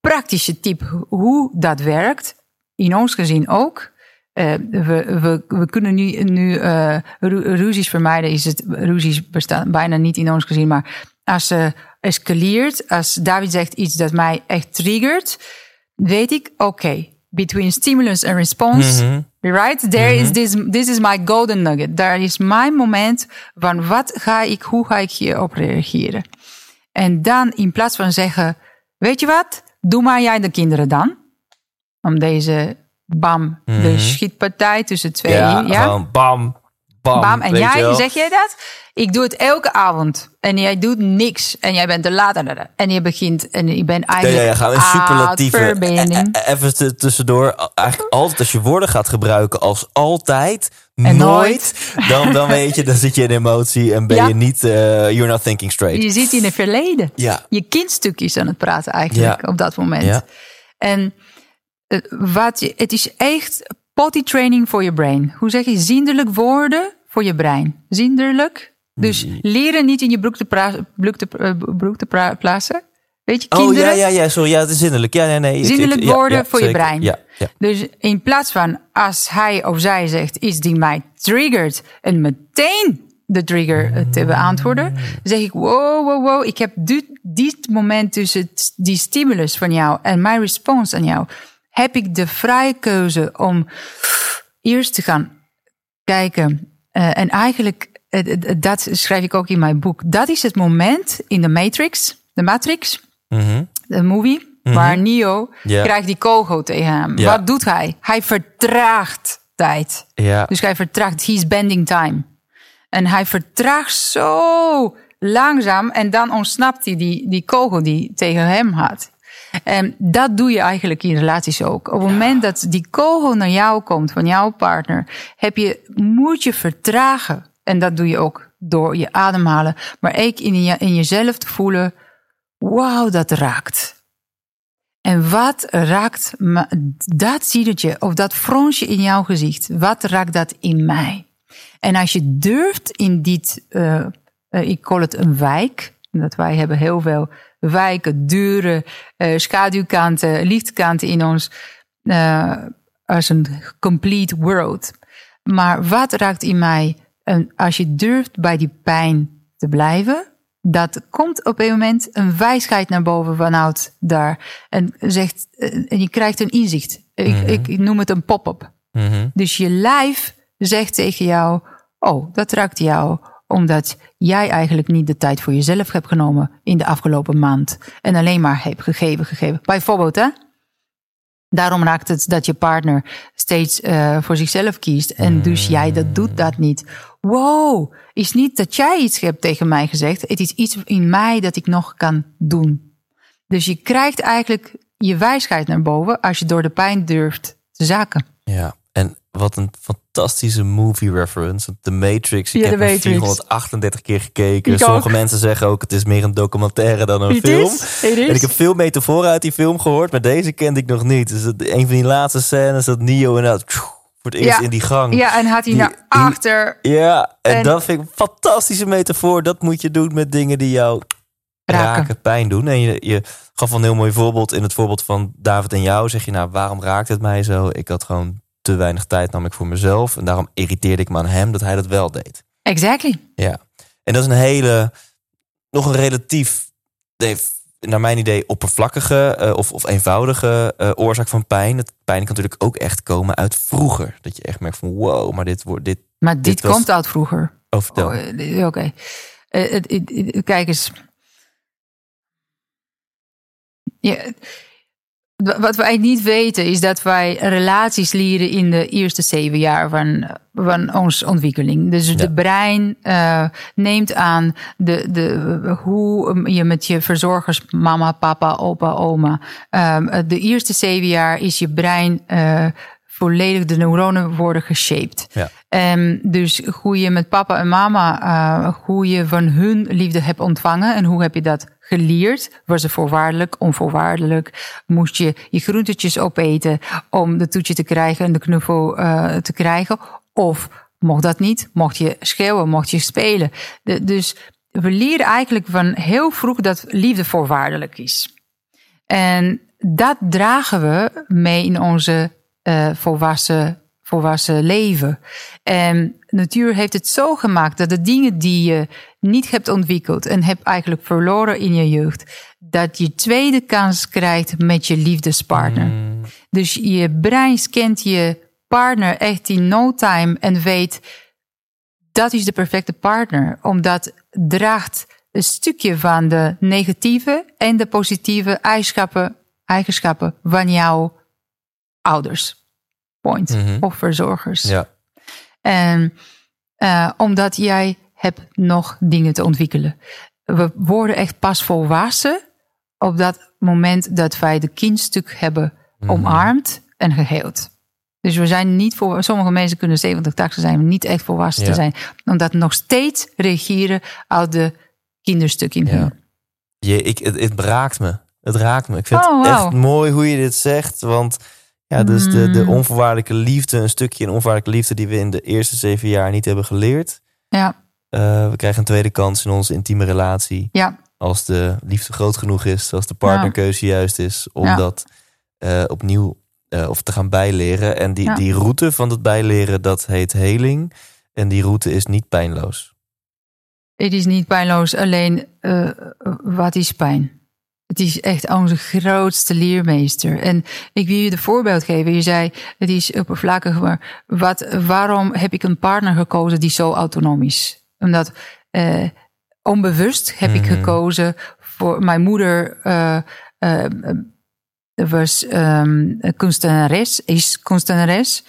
praktische tip hoe dat werkt, in ons gezin ook. Uh, we, we, we kunnen nu, nu uh, ruzies vermijden. Is het, ruzies bestaan bijna niet in ons gezin. Maar als ze escaleert, als David zegt iets dat mij echt triggert, weet ik, oké, okay, between stimulus and response, mm -hmm. right? There mm -hmm. is this, this is my golden nugget. Daar is mijn moment van wat ga ik, hoe ga ik hierop reageren. En dan in plaats van zeggen, weet je wat, doe maar jij de kinderen dan. Om deze bam, de schietpartij tussen twee. Ja, Ja, bam, bam. bam. En jij, zeg jij dat? Ik doe het elke avond. En jij doet niks. En jij bent te laat. En je begint. En je bent Ja, eigenlijk. ja, ja, gaan we superlatieve. E- e- Even tussendoor. Eigenlijk altijd als je woorden gaat gebruiken als altijd, nooit, Dan, dan weet je, dan zit je in emotie en ben Ja. je niet, eh, you're not thinking straight. Je zit in het verleden. Ja. Je kindstukjes aan het praten eigenlijk Ja. op dat moment. Ja. En eh, wat je, het is echt potty training voor je brain. Hoe zeg je? Zindelijk woorden voor je brein. Zindelijk. Dus leren niet in je broek te, broek te, eh, broek te pra- plaatsen. Weet je, Oh kinderen? ja, ja, ja, sorry. Ja, het is zinnelijk. Ja, nee, nee. Zinnelijk ik- woorden ja, voor je brein. Ja, ja. Dus in plaats van als hij of zij zegt iets die mij triggert en meteen de trigger eh, te beantwoorden, zeg ik wow, wow, wow, ik heb dit, dit moment tussen die stimulus van jou en mijn respons aan jou, heb ik de vrije keuze om eerst te gaan kijken. Eh, en eigenlijk, eh, eh, dat schrijf ik ook in mijn boek, dat is het moment in de Matrix, de Matrix, Mhm. de movie, waar Neo krijgt die kogel tegen hem. Wat doet hij? Hij vertraagt tijd. Ja. Dus hij vertraagt, he's bending time. En hij vertraagt zo langzaam en dan ontsnapt hij die, die kogel die tegen hem had. En dat doe je eigenlijk in relaties ook. Op het moment dat die kogel naar jou komt van jouw partner, heb je, moet je vertragen. En dat doe je ook door je ademhalen. Maar ook in, je, in jezelf te voelen, wauw, dat raakt. En wat raakt, dat zie je, of dat fronsje in jouw gezicht, wat raakt dat in mij? En als je durft in dit, eh, eh, ik call het een wijk, dat wij hebben heel veel wijken, deuren, eh, schaduwkanten, lichtkanten in ons, eh, als een complete world. Maar wat raakt in mij? En als je durft bij die pijn te blijven, dat komt op een moment een wijsheid naar boven vanuit daar. En, zegt, eh, en je krijgt een inzicht. Ik, ik, ik noem het een pop-up. Mhm. Dus je lijf zegt tegen jou: Oh, dat raakt jou. Omdat jij eigenlijk niet de tijd voor jezelf hebt genomen in de afgelopen maand. En alleen maar hebt gegeven, gegeven. Bijvoorbeeld, hè? Daarom raakt het dat je partner steeds eh, voor zichzelf kiest. En dus jij dat doet dat niet. Wow, is niet dat jij iets hebt tegen mij gezegd. Het is iets in mij dat ik nog kan doen. Dus je krijgt eigenlijk je wijsheid naar boven als je door de pijn durft te zaken. Ja, en wat een fantastische movie reference. The Matrix, ik Ja, heb Matrix. 438 keer gekeken. Ik Sommige ook. mensen zeggen ook, het is meer een documentaire dan een film. is. En ik heb veel metaforen uit die film gehoord, maar deze kende ik nog niet. Dus het- een van die laatste scènes dat Neo inderdaad tjoe, voor het eerst Ja. in die gang. Ja, en had hij naar achter Ja, en, En- dat vind ik een fantastische metafoor. Dat moet je doen met dingen die jou raken, raken. pijn doen. En je, je gaf een heel mooi voorbeeld. In het voorbeeld van David en jou zeg je, nou, waarom raakt het mij zo? Ik had gewoon te weinig tijd namelijk voor mezelf. En daarom irriteerde ik me aan hem dat hij dat wel deed. Exactly. Ja. En dat is een hele, nog een relatief, naar mijn idee, oppervlakkige eh, of, of eenvoudige eh, oorzaak van pijn. Het pijn kan natuurlijk ook echt komen uit vroeger. Dat je echt merkt van, wow, maar dit wordt, dit, Maar dit, Dit was- komt uit vroeger. oh, vertel. Oh, eh, Oké. Het- kijk eens. Ja, wat wij niet weten is dat wij relaties leren in de eerste zeven jaar van, van onze ontwikkeling. Dus Ja. de brein eh, neemt aan de, de, hoe je met je verzorgers, mama, papa, opa, oma. ehm, de eerste zeven jaar is je brein eh, volledig, de neuronen worden geshaped. Ja. Ehm, dus hoe je met papa en mama, eh, hoe je van hun liefde hebt ontvangen en hoe heb je dat geleerd? Was het voorwaardelijk, onvoorwaardelijk? Moest je je groentetjes opeten om de toetje te krijgen en de knuffel eh, te krijgen? Of mocht dat niet? Mocht je schreeuwen? Mocht je spelen? Dus we leren eigenlijk van heel vroeg dat liefde voorwaardelijk is. En dat dragen we mee in onze eh, volwassen, volwassen leven. En natuur heeft het zo gemaakt dat de dingen die je niet hebt ontwikkeld en hebt eigenlijk verloren in je jeugd, dat je tweede kans krijgt met je liefdespartner. Dus je brein scant je partner echt in no time en weet dat is de perfecte partner, omdat draagt een stukje van de negatieve en de positieve eigenschappen, eigenschappen van jouw ouders. Point. Mhm. Of verzorgers. Ja. En eh, omdat jij hebt nog dingen te ontwikkelen. We worden echt pas volwassen op dat moment dat wij de kindstuk hebben Mhm. omarmd en geheeld. Dus we zijn niet voor. Sommige mensen kunnen 70, 80 zijn, maar niet echt volwassen Ja. te zijn. Omdat nog steeds reageren uit de kinderstuk in Ja. hun. Je, ik, het, het raakt me. Het raakt me. Ik vind Oh, het wauw. echt mooi hoe je dit zegt. Want ja, dus de, de Mm. onvoorwaardelijke liefde, een stukje een onvoorwaardelijke liefde die we in de eerste zeven jaar niet hebben geleerd. Ja, Eh, we krijgen een tweede kans in onze intieme relatie. ja, Als de liefde groot genoeg is, als de partnerkeuze juist is, om Ja. dat eh, opnieuw eh, of te gaan bijleren. En die, Ja. die route van het bijleren, dat heet heling. En die route is niet pijnloos. het is niet pijnloos. Alleen, wat is pijn? Het is echt onze grootste leermeester. En ik wil je de voorbeeld geven. Je zei, het is oppervlakkig, maar wat, waarom heb ik een partner gekozen die zo autonoom is? Omdat eh, onbewust heb ik Mhm. gekozen voor mijn moeder. eh, was ehm kunstenares, is kunstenares.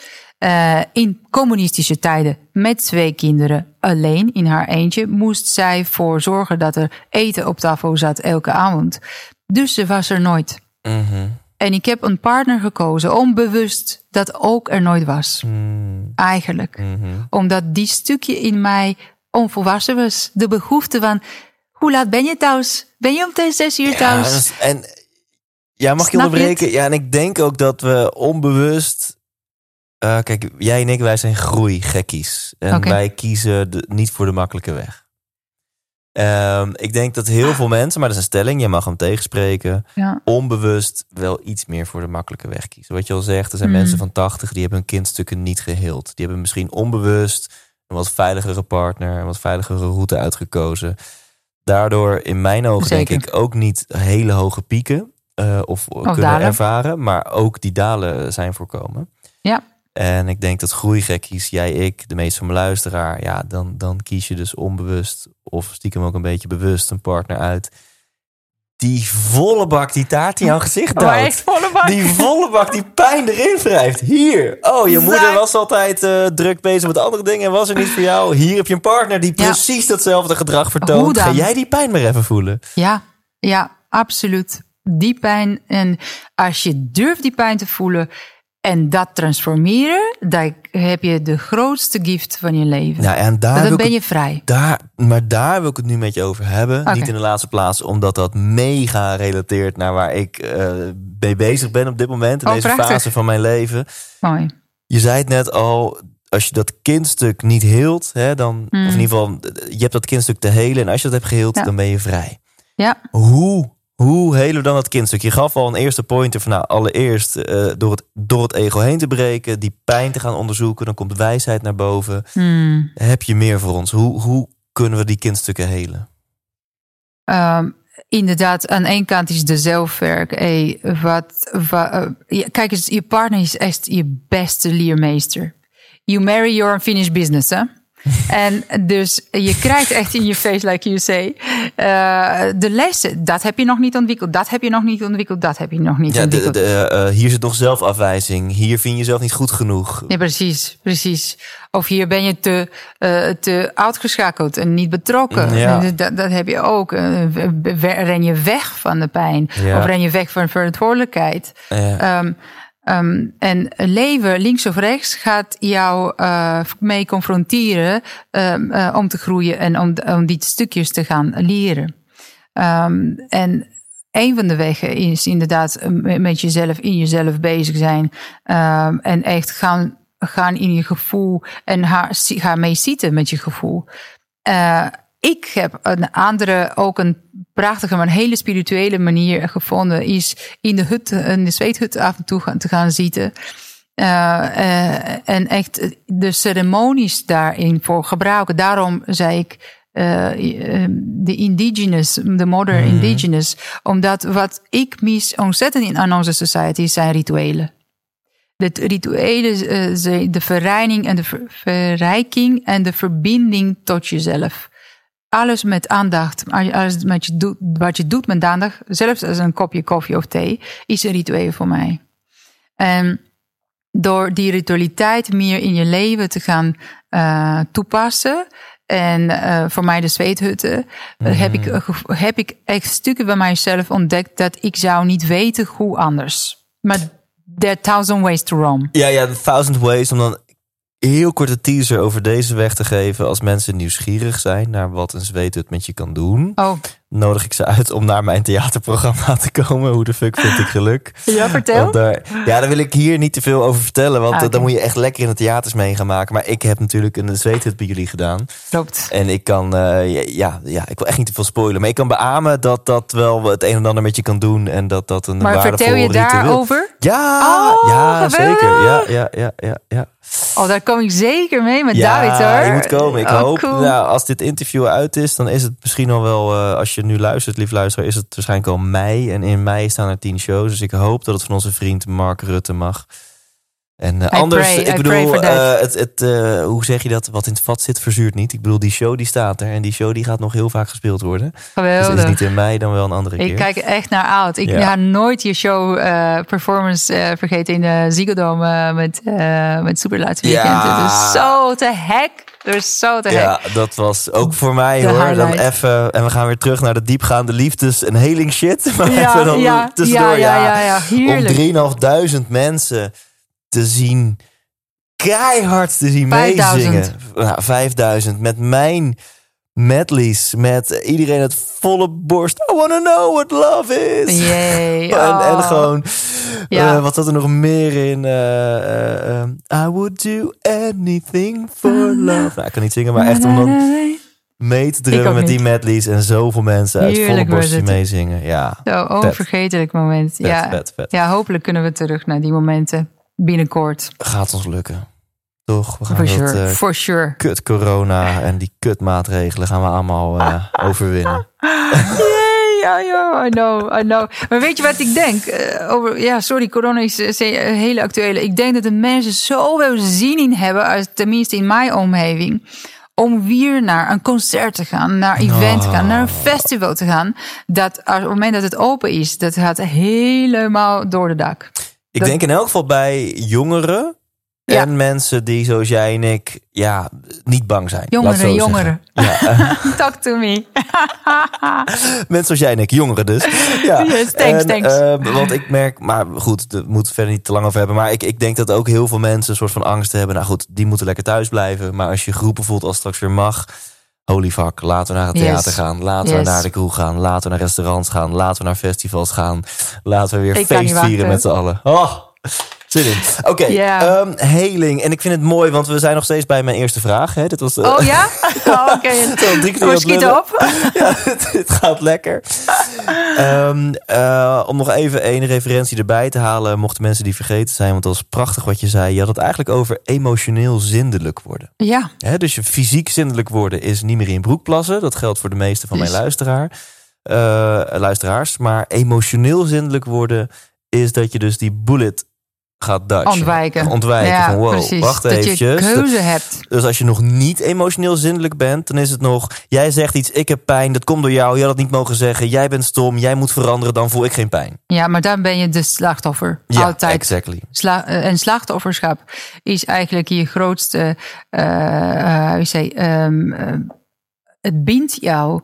In communistische tijden met twee kinderen alleen in haar eentje moest zij voor zorgen dat er eten op tafel zat elke avond. Dus ze was er nooit. Mhm. En ik heb een partner gekozen, onbewust, dat ook er nooit was. Mm, Eigenlijk. mhm. Omdat die stukje in mij onvolwassen was. De behoefte van, hoe laat ben je thuis? Ben je om zes uur Ja, thuis? is- en ja, mag je Snap je onderbreken? Ja, en ik denk ook dat we onbewust. eh, kijk, jij en ik, wij zijn groeigekkies. En wij kiezen de- niet voor de makkelijke weg. Ehm, ik denk dat heel veel mensen, maar dat is een stelling, je mag hem tegenspreken, Ja. onbewust wel iets meer voor de makkelijke weg kiezen. Wat je al zegt, er zijn Mm. mensen van 80 die hebben hun kindstukken niet geheeld. Die hebben misschien onbewust een wat veiligere partner, een wat veiligere route uitgekozen. Daardoor in mijn ogen denk ik ook niet hele hoge pieken eh, of, kunnen dalen. ervaren, maar ook die dalen zijn voorkomen. Ja. En ik denk dat groeigekkies, jij, ik, de meeste van mijn luisteraar, ja, dan, dan kies je dus onbewust of stiekem ook een beetje bewust een partner uit. Die volle bak die taart in jouw gezicht Maar duwt. echt volle bak. Die volle bak die pijn erin wrijft. Hier. Oh, je moeder was altijd eh, druk bezig met andere dingen en was er niet voor jou. Hier heb je een partner die Ja. precies datzelfde gedrag vertoont. Ga jij die pijn maar even voelen? Ja, ja, absoluut. Die pijn. En als je durft die pijn te voelen en dat transformeren, dan heb je de grootste gift van je leven. Ja, en daar dan ben je vrij. Daar, maar daar wil ik het nu met je over hebben. Niet in de laatste plaats, omdat dat mega relateert naar waar ik eh, mee bezig ben op dit moment. In Oh, deze prachtig. fase van mijn leven. Mooi. Je zei het net al, als je dat kindstuk niet heelt, hè, dan, of in ieder geval, je hebt dat kindstuk te helen. En als je dat hebt geheeld. Ja. dan ben je vrij. Ja, Hoe, hoe helen we dan dat kindstuk? Je gaf al een eerste pointer van, nou, allereerst eh, door, het, door het ego heen te breken, die pijn te gaan onderzoeken, dan komt wijsheid naar boven. Hmm. Heb je meer voor ons? Hoe, hoe kunnen we die kindstukken helen? Ehm, inderdaad, aan één kant is de zelfwerk. Hey, wat, wa- eh, kijk eens, je partner is echt je beste leermeester. You marry your unfinished business, hè? En dus je krijgt echt in je face, like you say, eh, de lessen. Dat heb je nog niet ontwikkeld, dat heb je nog niet ontwikkeld, dat heb je nog niet Ja, ontwikkeld. de, eh, hier zit nog zelfafwijzing. Hier vind je jezelf niet goed genoeg. Ja, precies, precies. Of hier ben je te, eh, te uitgeschakeld en niet betrokken. Ja. Dat, dat heb je ook. Eh, Ren je weg van de pijn. Ja. Of ren je weg van verantwoordelijkheid. Eh, Ehm, ehm, en leven, links of rechts, gaat jou eh, mee confronteren ehm, eh, om te groeien en om, om die stukjes te gaan leren. Ehm, en een van de wegen is inderdaad eh, met jezelf in jezelf bezig zijn. en echt gaan, gaan in je gevoel en ga, ga mee zitten met je gevoel. Ik heb een andere, ook een prachtige, maar een hele spirituele manier gevonden. Is in de hut, in de zweethut af en toe gaan, te gaan zitten. Eh, eh, en echt de ceremonies daarin voor gebruiken. Daarom zei ik eh, de indigenous, de modern indigenous. Omdat wat ik mis ontzettend in aan onze society zijn rituelen. De rituelen, de verreining en de ver- verrijking en de verbinding tot jezelf. Alles met aandacht, alles met je doet, wat je doet met aandacht, zelfs als een kopje koffie of thee, is een ritueel voor mij. En door die ritualiteit meer in je leven te gaan uh, toepassen, en uh, voor mij de zweethutten, mm. heb, ik, heb ik echt stukken bij mijzelf ontdekt dat ik zou niet weten hoe anders. Maar there are thousand ways to roam. Ja, ja, thousand ways om dan heel korte teaser over deze weg te geven. Als mensen nieuwsgierig zijn naar wat een zweethut met je kan doen. Oh. Nodig ik ze uit om naar mijn theaterprogramma te komen. Hoe de fuck vind ik geluk? Ja, vertel. Daar, ja, daar wil ik hier niet te veel over vertellen. Want ah, dan moet je echt lekker in de theaters mee gaan maken. Maar ik heb natuurlijk een zweethut bij jullie gedaan. Klopt. En ik kan, uh, ja, ja, ik wil echt niet te veel spoilen. Maar ik kan beamen dat dat wel het een en ander met je kan doen. En dat dat een maar vertel je daarover? Ja, oh, ja zeker. Ja, ja, ja, ja, ja. Oh, daar kom ik zeker mee met ja, David hoor. je moet komen. Ik Oh, hoop, cool. nou, als dit interview uit is, dan is het misschien al wel, eh, als je nu luistert, lief luisteraar, is het waarschijnlijk al mei. En in mei staan er tien shows. Dus ik hoop dat het van onze vriend Mark Rutte mag. En eh, anders, pray- ik bedoel, eh, het, het, eh, hoe zeg je dat? Wat in het vat zit, verzuurt niet. Ik bedoel, die show die staat er. En die show die gaat nog heel vaak gespeeld worden. Dus het Geweldig. is niet in mei, dan wel een andere keer. Ik kijk echt naar uit. Ik Ja. ga nooit je show performance vergeten in de Ziggo Dome met, met Superlaatste Weekend. Ja. Het is zo te hek. Is zo te hek. Ja, dat was ook voor mij De hoor. Dan even, en we gaan weer terug naar de diepgaande liefdes en heling shit. [LAUGHS] Maar Ja, even dan ja, tussendoor, ja, ja, ja, ja. Om 3.500 mensen te zien, keihard te zien 5000. meezingen. Nou, 5000 met mijn medleys, met iedereen het volle borst. I wanna know what love is. Jee. [LAUGHS] En, en oh. gewoon, Ja. eh, wat zat er nog meer in? Eh, eh, eh, I would do anything for love. Nou, ik kan niet zingen, maar echt om dan mee te drummen met die medleys en zoveel mensen uit Heerlijk volle borst die het. meezingen. Ja, Zo, onvergetelijk moment. vet, ja. vet, vet. ja, hopelijk kunnen we terug naar die momenten binnenkort. Gaat ons lukken. Toch? We gaan For dat sure. eh, For sure. kut corona en die kut maatregelen gaan we allemaal eh, [LAUGHS] overwinnen. Yay, ja, ja, I know, I know. Maar weet je wat ik denk? Eh, over, ja, sorry, corona is een hele actuele. Ik denk dat de mensen zoveel zin in hebben, als, tenminste in mijn omgeving, om weer naar een concert te gaan, naar een event te gaan, naar een festival te gaan. Dat op het moment dat het open is, dat gaat helemaal door de dak. Ik Dat- denk in elk geval bij jongeren Ja. en mensen die zoals jij en ik ja, niet bang zijn. Jongeren, jongeren. Ja, [LAUGHS] Talk to me. [LAUGHS] mensen zoals jij en ik, jongeren dus. Ja. Yes, thanks, En, thanks. eh, want ik merk, maar goed, daar moeten we verder niet te lang over hebben. Maar ik, ik denk dat ook heel veel mensen een soort van angst hebben. Nou goed, die moeten lekker thuis blijven. Maar als je groepen voelt als straks weer mag. Holy fuck, laten we naar het Yes. theater gaan. Laten we naar de kroeg gaan. Laten we naar restaurants gaan. Laten we naar festivals gaan. Laten we weer Ik feest vieren met z'n allen. Oh, zin in. Oké, ehm, heling. En ik vind het mooi, want we zijn nog steeds bij mijn eerste vraag. Hè? Dit was, Oh ja? [LAUGHS] Oh, Oké. Drie keer schieten lullen. op. [LAUGHS] ja, het, het gaat lekker. Ehm, eh, om nog even een referentie erbij te halen, mochten mensen die vergeten zijn, want dat was prachtig wat je zei. Je had het eigenlijk over emotioneel zindelijk worden. Ja, Hè, dus je fysiek zindelijk worden is niet meer in broek plassen. Dat geldt voor de meeste van mijn luisteraar, eh, luisteraars. Maar emotioneel zindelijk worden is dat je dus die bullet gaat ontwijken. Ontwijken ja, van wow, precies. wacht dat eventjes. je keuze hebt. Dus als je nog niet emotioneel zindelijk bent, dan is het nog... Jij zegt iets, ik heb pijn, dat komt door jou. Je had het niet mogen zeggen. Jij bent stom, jij moet veranderen, dan voel ik geen pijn. Ja, maar dan ben je de slachtoffer. Ja, Altijd. exactly. Sla eh, en slachtofferschap is eigenlijk je grootste, eh, hoe zeg je, ehm, eh, het bindt jou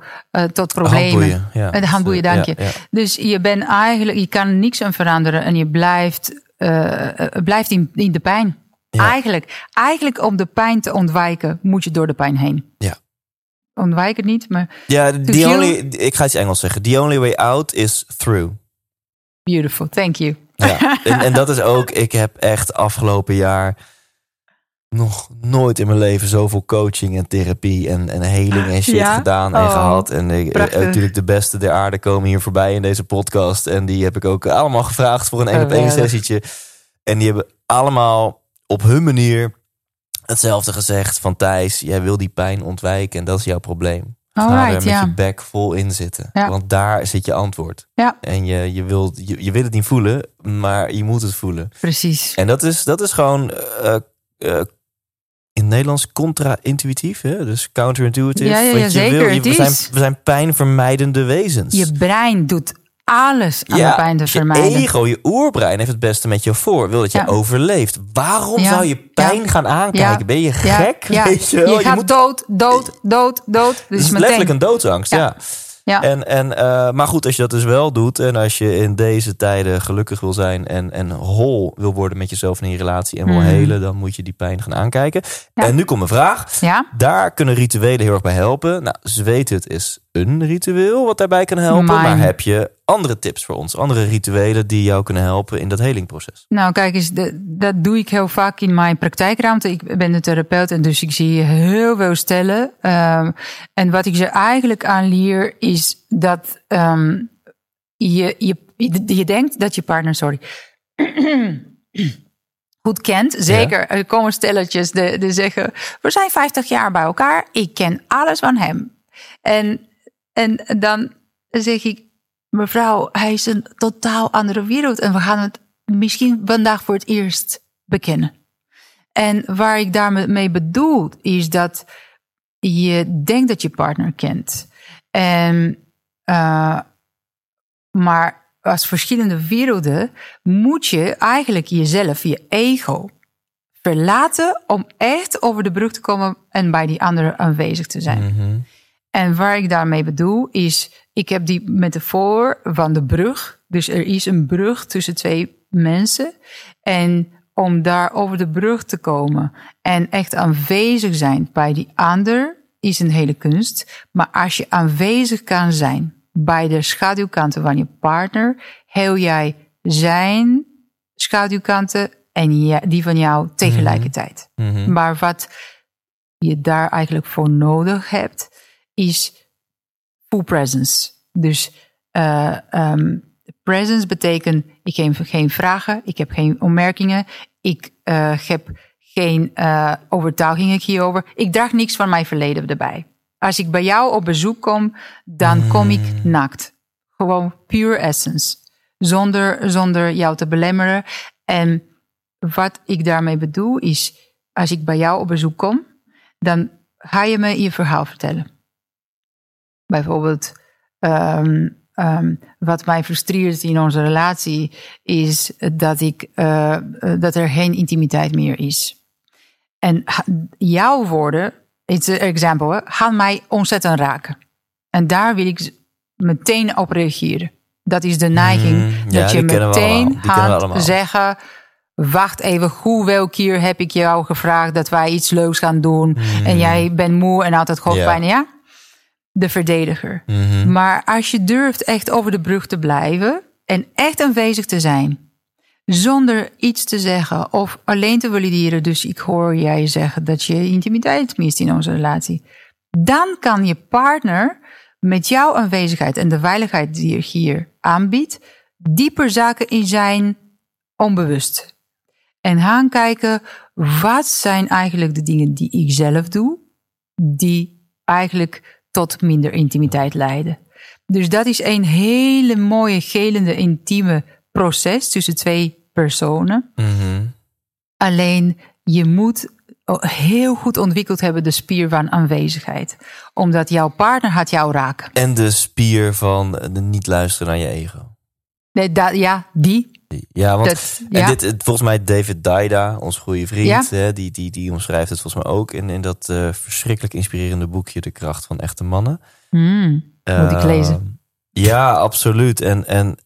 tot problemen. Handboeien. Ja. Dank je. Ja, ja. Dus je bent eigenlijk, je kan niks aan veranderen en je blijft, eh, eh, blijft in, in de pijn. Ja. Eigenlijk, eigenlijk om de pijn te ontwijken, moet je door de pijn heen. Ja. Ontwijk het niet, maar Ja, the only, ik ga iets Engels zeggen. The only way out is through. beautiful. Thank you. Ja. en, en dat is ook, ik heb echt afgelopen jaar nog nooit in mijn leven zoveel coaching en therapie en, en heling en shit Ja? gedaan en Oh, gehad. En ik, prachtig. eh, natuurlijk de beste der aarde komen hier voorbij in deze podcast. En die heb ik ook allemaal gevraagd voor een één op één sessietje. En die hebben allemaal op hun manier hetzelfde gezegd van Thijs, jij wil die pijn ontwijken en dat is jouw probleem. Ga er met je bek vol in zitten. Ja. Want daar zit je antwoord. Ja. En je, je, wilt, je, je wil het niet voelen, maar je moet het voelen. Precies. En dat is, dat is gewoon eh, eh, in Nederlands contra-intuïtief, hè? dus counterintuitive. Ja, ja, je zeker, wil- je- we, zijn, we zijn pijnvermijdende wezens. Je brein doet alles aan de pijn te je vermijden. ego, je oerbrein heeft het beste met je voor. Wil dat je Ja. overleeft. Waarom Ja. zou je pijn gaan aankijken? Ben je gek? [LAUGHS] Weet je, wel? je gaat moet dood, dood, dood, dood. Dus Het is meteen. letterlijk een doodsangst, ja. Ja. En, en, eh, maar goed, als je dat dus wel doet en als je in deze tijden gelukkig wil zijn en, en hol wil worden met jezelf in je relatie en wil Mhm. helen, dan moet je die pijn gaan aankijken. Ja. En nu komt mijn vraag. Ja, Daar kunnen rituelen heel erg bij helpen. Nou, zweten het is een ritueel wat daarbij kan helpen. Maar heb je andere tips voor ons? Andere rituelen die jou kunnen helpen in dat helingproces? nou kijk eens, de- dat doe ik heel vaak in mijn praktijkruimte. Ik ben een therapeut en dus ik zie heel veel stellen. Ehm, en wat ik ze eigenlijk aan leer is dat ehm, je, je, je denkt dat je partner, sorry, [CLEARS THROAT] goed kent. Zeker, er komen stelletjes die, die zeggen, we zijn 50 jaar bij elkaar, ik ken alles van hem. En, en dan zeg ik, mevrouw, hij is een totaal andere wereld en we gaan het misschien vandaag voor het eerst bekennen. En waar ik daarmee bedoel, is dat je denkt dat je partner kent. En, eh, maar als verschillende werelden moet je eigenlijk jezelf, je ego, verlaten om echt over de brug te komen en bij die andere aanwezig te zijn. Mhm. En waar ik daarmee bedoel is, ik heb die metafoor van de brug. Dus er is een brug tussen twee mensen. En om daar over de brug te komen en echt aanwezig zijn bij die ander is een hele kunst. Maar als je aanwezig kan zijn bij de schaduwkanten van je partner, heel jij zijn schaduwkanten en die van jou tegelijkertijd. Mhm. Maar wat je daar eigenlijk voor nodig hebt, is full presence. Dus eh, ehm, presence betekent, ik heb geen vragen, ik heb geen opmerkingen, ik eh, heb geen eh, overtuigingen hierover. Ik draag niks van mijn verleden erbij. Als ik bij jou op bezoek kom, dan kom ik nakt. Gewoon pure essence. Zonder, zonder jou te belemmeren. En wat ik daarmee bedoel is, als ik bij jou op bezoek kom, dan ga je me je verhaal vertellen. Bijvoorbeeld, ehm, ehm, wat mij frustreert in onze relatie is dat, ik, eh, eh, dat er geen intimiteit meer is. En jouw woorden, an example, gaan mij ontzettend raken. En daar wil ik meteen op reageren. Dat is de neiging Mm, ja, dat je meteen gaat zeggen... wacht even, hoeveel keer heb ik jou gevraagd... dat wij iets leuks gaan doen en jij bent moe en altijd hoofdpijn. Ja. Ja. De verdediger. Mhm. Maar als je durft echt over de brug te blijven... en echt aanwezig te zijn... zonder iets te zeggen of alleen te valideren... dus ik hoor jij zeggen dat je intimiteit mist in onze relatie... dan kan je partner met jouw aanwezigheid en de veiligheid die je hier aanbiedt, dieper zaken in zijn onbewust. En gaan kijken, wat zijn eigenlijk de dingen die ik zelf doe, die eigenlijk tot minder intimiteit leiden. Dus dat is een hele mooie, gelende, intieme proces tussen twee personen. Mhm. Alleen je moet heel goed ontwikkeld hebben de spier van aanwezigheid. Omdat jouw partner gaat jou raken. En de spier van de niet luisteren naar je ego. Nee, da, ja, die. Ja, want Dat, en dit, het- volgens mij David Daida, ons goede vriend, Ja. hè, die, die, die omschrijft het volgens mij ook in, in dat eh, verschrikkelijk inspirerende boekje De kracht van echte mannen. Hmm, moet ik Eh, lezen. Ja, absoluut. En, en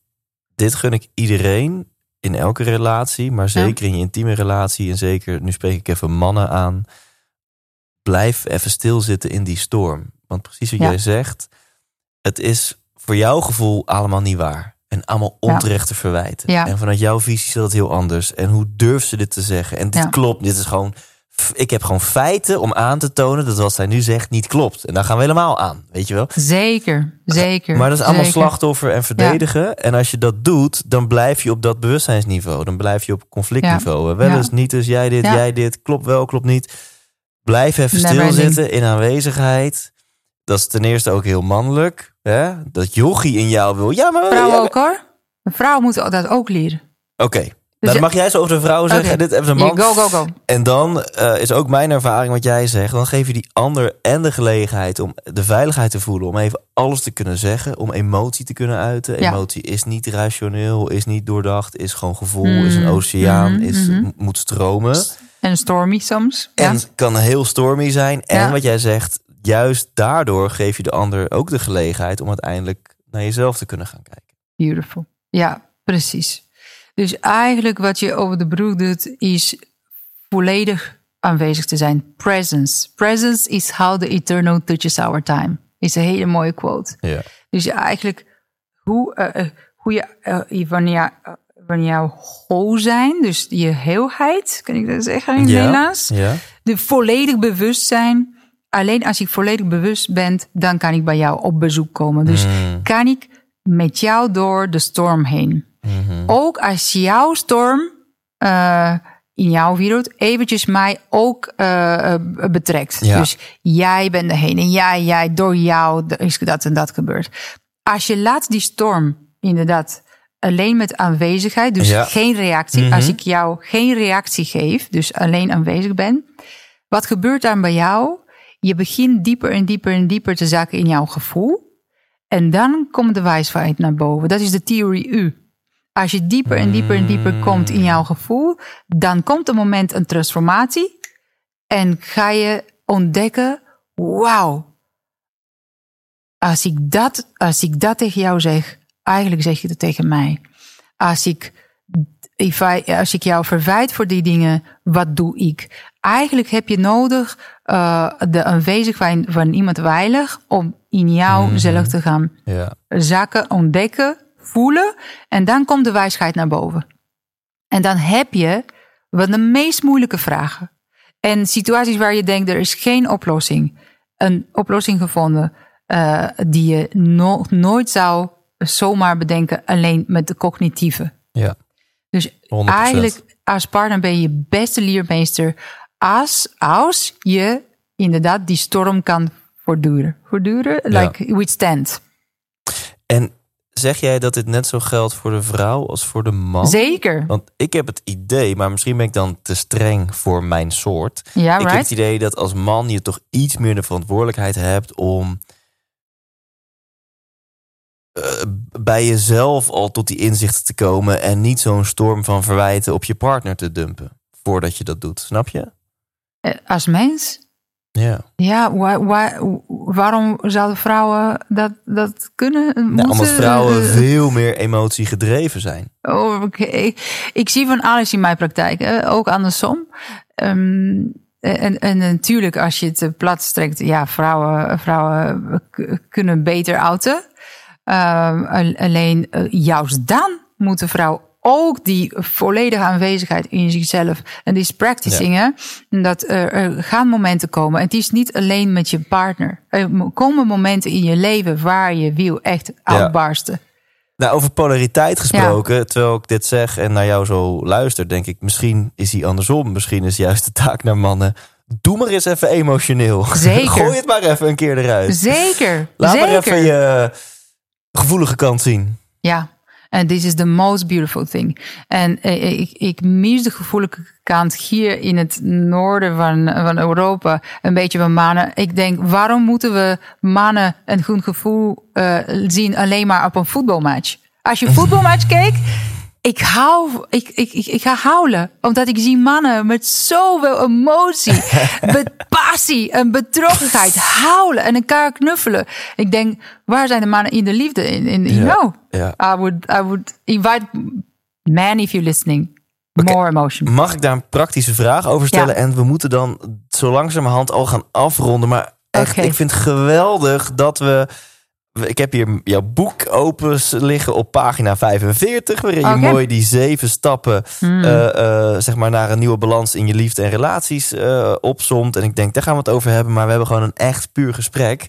dit gun ik iedereen in elke relatie, maar zeker in je intieme relatie. En zeker, nu spreek ik even mannen aan. Blijf even stilzitten in die storm. Want precies wat jij zegt, het is voor jouw gevoel allemaal niet waar. En allemaal onterechte verwijten. Ja. En vanuit jouw visie is dat heel anders. En hoe durft ze dit te zeggen? En dit Ja. klopt. Dit is gewoon. Ik heb gewoon feiten om aan te tonen dat wat zij nu zegt niet klopt. En daar gaan we helemaal aan. Weet je wel? Zeker, zeker. Maar dat is allemaal zeker. slachtoffer en verdedigen. En als je dat doet, dan blijf je op dat bewustzijnsniveau. Dan blijf je op conflictniveau. Wel eens, niet eens, jij dit, jij dit. Klopt wel, klopt niet. Blijf even stilzitten in aanwezigheid. Dat is ten eerste ook heel mannelijk. Hè? Dat jochie in jou wil. Ja, maar... Vrouwen ook hoor. Een vrouw moet dat ook leren. Oké, Nou, dan mag jij zo over de vrouw zeggen. Dit even een man. Go, go, go. En dan eh, is ook mijn ervaring wat jij zegt. Dan geef je die ander en de gelegenheid om de veiligheid te voelen. Om even alles te kunnen zeggen. Om emotie te kunnen uiten. Ja. Emotie is niet rationeel, is niet doordacht. Is gewoon gevoel, is een Mhm, oceaan, mhm, is, mhm. m- moet stromen. En stormy soms. En ja. kan heel stormy zijn. En Ja. wat jij zegt, juist daardoor geef je de ander ook de gelegenheid om uiteindelijk naar jezelf te kunnen gaan kijken. Beautiful. Ja, precies. Dus eigenlijk wat je over de broek doet, is volledig aanwezig te zijn. Presence. Presence is how the eternal touches our time. Is een hele mooie quote. Ja. Dus eigenlijk hoe, eh, eh, hoe je eh, wanneer, wanneer jouw whole zijn, dus je heelheid, kan ik dat zeggen in het Nederlands? Ja. De volledig bewustzijn. Alleen als ik volledig bewust ben, dan kan ik bij jou op bezoek komen. Dus Mm. kan ik met jou door de storm heen. Mhm. Ook als jouw storm eh, in jouw wereld eventjes mij ook eh, betrekt. Ja. Dus jij bent erheen en jij, jij, door jou is dat en dat gebeurd. Als je laat die storm inderdaad alleen met aanwezigheid, dus Ja. geen reactie. Mhm. Als ik jou geen reactie geef, dus alleen aanwezig ben, wat gebeurt dan bij jou? Je begint dieper en dieper en dieper te zakken in jouw gevoel. En dan komt de wijsheid naar boven. Dat is de theorie U. Als je dieper en dieper en dieper komt in jouw gevoel, dan komt een moment een transformatie. En ga je ontdekken, wauw. Als ik dat, als ik dat tegen jou zeg, eigenlijk zeg je het tegen mij. Als ik, als ik jou verwijt voor die dingen, wat doe ik? Eigenlijk heb je nodig eh, de aanwezigheid van iemand veilig om in jou zelf te gaan Ja. zakken, ontdekken, voelen. En dan komt de wijsheid naar boven. En dan heb je wat de meest moeilijke vragen. En situaties waar je denkt, er is geen oplossing. Een oplossing gevonden eh, die je no- nooit zou zomaar bedenken alleen met de cognitieve. Ja. Dus 100%. eigenlijk als partner ben je je beste leermeester als, als je inderdaad die storm kan voortduren. Voortduren, Ja. like withstand. En zeg jij dat dit net zo geldt voor de vrouw als voor de man? Zeker. Want ik heb het idee, maar misschien ben ik dan te streng voor mijn soort. Ja, Ik heb het idee dat als man je toch iets meer de verantwoordelijkheid hebt om eh, bij jezelf al tot die inzichten te komen en niet zo'n storm van verwijten op je partner te dumpen voordat je dat doet. Snap je? Eh, Als mens? Ja. Ja, wa- wa- waarom zouden vrouwen dat, dat kunnen? Nou, Moeten- omdat vrouwen eh, veel meer emotie gedreven zijn. Oh, oké. Ik zie van alles in mijn praktijk, hè? ook andersom. Ehm, en, en natuurlijk, als je het eh, plat strekt, ja, vrouwen, vrouwen kunnen beter outen. Ehm, al- alleen juist dan moet de vrouw ook die volledige aanwezigheid in zichzelf. En die is practicing, hè? Dat er, er gaan momenten komen. En het is niet alleen met je partner. Er komen momenten in je leven waar je wil echt uitbarsten. Nou, over polariteit gesproken, terwijl ik dit zeg en naar jou zo luister, denk ik, misschien is hij andersom. Misschien is juist de taak naar mannen. Doe maar eens even emotioneel. Zeker. [LAUGHS] Gooi het maar even een keer eruit. Zeker. Laat zeker. maar even je gevoelige kant zien. Ja, en this is the most beautiful thing. En eh, ik, ik mis de gevoelige kant hier in het noorden van, van Europa. Een beetje van mannen. Ik denk, waarom moeten we mannen een goed gevoel eh, zien alleen maar op een voetbalmatch? Als je een [LAUGHS] voetbalmatch kijkt, ik hou, ik, ik, ik, ik ga huilen. Omdat ik zie mannen met zoveel emotie, [LAUGHS] met passie en betrokkenheid huilen en elkaar knuffelen. Ik denk, waar zijn de mannen in de liefde? In, in, you know. I would, I would invite men if you're listening. More emotion. Mag ik daar een praktische vraag over stellen? Ja. En we moeten dan zo langzamerhand al gaan afronden. Maar echt, ik vind het geweldig dat we... Ik heb hier jouw boek open liggen op pagina 45. Waarin je Oké. mooi die zeven stappen Hmm. eh, eh, zeg maar naar een nieuwe balans in je liefde en relaties eh opsomt. En ik denk, daar gaan we het over hebben. Maar we hebben gewoon een echt puur gesprek.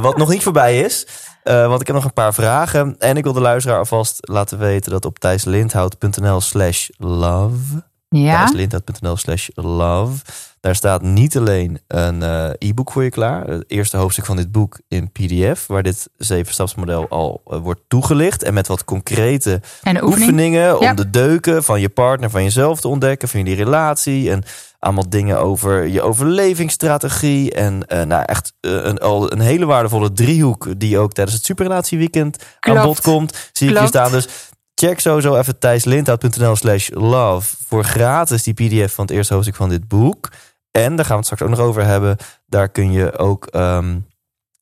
wat nog niet voorbij is. Want ik heb nog een paar vragen. En ik wil de luisteraar alvast laten weten dat op thijslindhout.nl slash love Ja, thijslindhout.nl slash love. Daar staat niet alleen een eh, e-book voor je klaar. Het eerste hoofdstuk van dit boek in PDF, waar dit zeven stapsmodel al eh, wordt toegelicht. En met wat concrete oefening. oefeningen om Ja. de deuken van je partner, van jezelf te ontdekken, van jullie relatie. En allemaal dingen over je overlevingsstrategie. En eh, nou echt een, al een hele waardevolle driehoek die ook tijdens het superrelatieweekend aan Klopt. bod komt. Zie ik hier Klopt. staan. Dus check sowieso even thijslindhout.nl slash love voor gratis die pdf van het eerste hoofdstuk van dit boek. En daar gaan we het straks ook nog over hebben. Daar kun je ook ehm,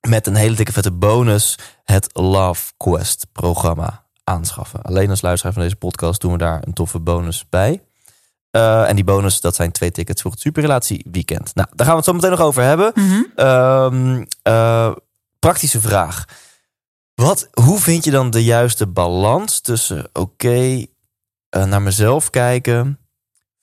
met een hele dikke vette bonus het Love Quest programma aanschaffen. Alleen als luisteraar van deze podcast doen we daar een toffe bonus bij. Eh, en die bonus, dat zijn twee tickets voor het superrelatie weekend. Nou, daar gaan we het zo meteen nog over hebben. Mhm. Ehm, eh, praktische vraag. Wat, hoe vind je dan de juiste balans tussen oké, eh, naar mezelf kijken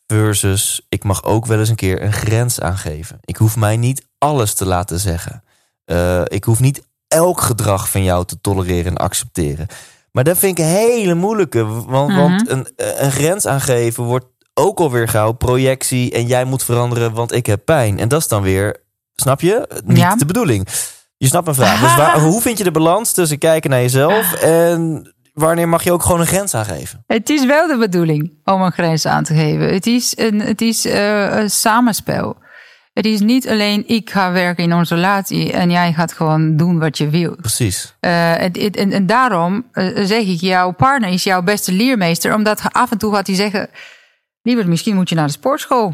versus ik mag ook wel eens een keer een grens aangeven. Ik hoef mij niet alles te laten zeggen. Eh, ik hoef niet elk gedrag van jou te tolereren en accepteren. Maar dat vind ik een hele moeilijke. Want, Mhm. want een, een grens aangeven wordt ook alweer gauw projectie. En jij moet veranderen, want ik heb pijn. En dat is dan weer, snap je, niet Ja. de bedoeling. Je snapt mijn vraag. Dus [LAUGHS] waar, hoe vind je de balans tussen kijken naar jezelf [LAUGHS] en wanneer mag je ook gewoon een grens aangeven? Het is wel de bedoeling om een grens aan te geven. Het is een, het is, eh, een samenspel. Het is niet alleen ik ga werken in onze relatie en jij gaat gewoon doen wat je wil. Precies. Eh, het- het- en, en daarom eh, zeg ik, jouw partner is jouw beste leermeester. Omdat af en toe gaat hij zeggen, liever misschien moet je naar de sportschool.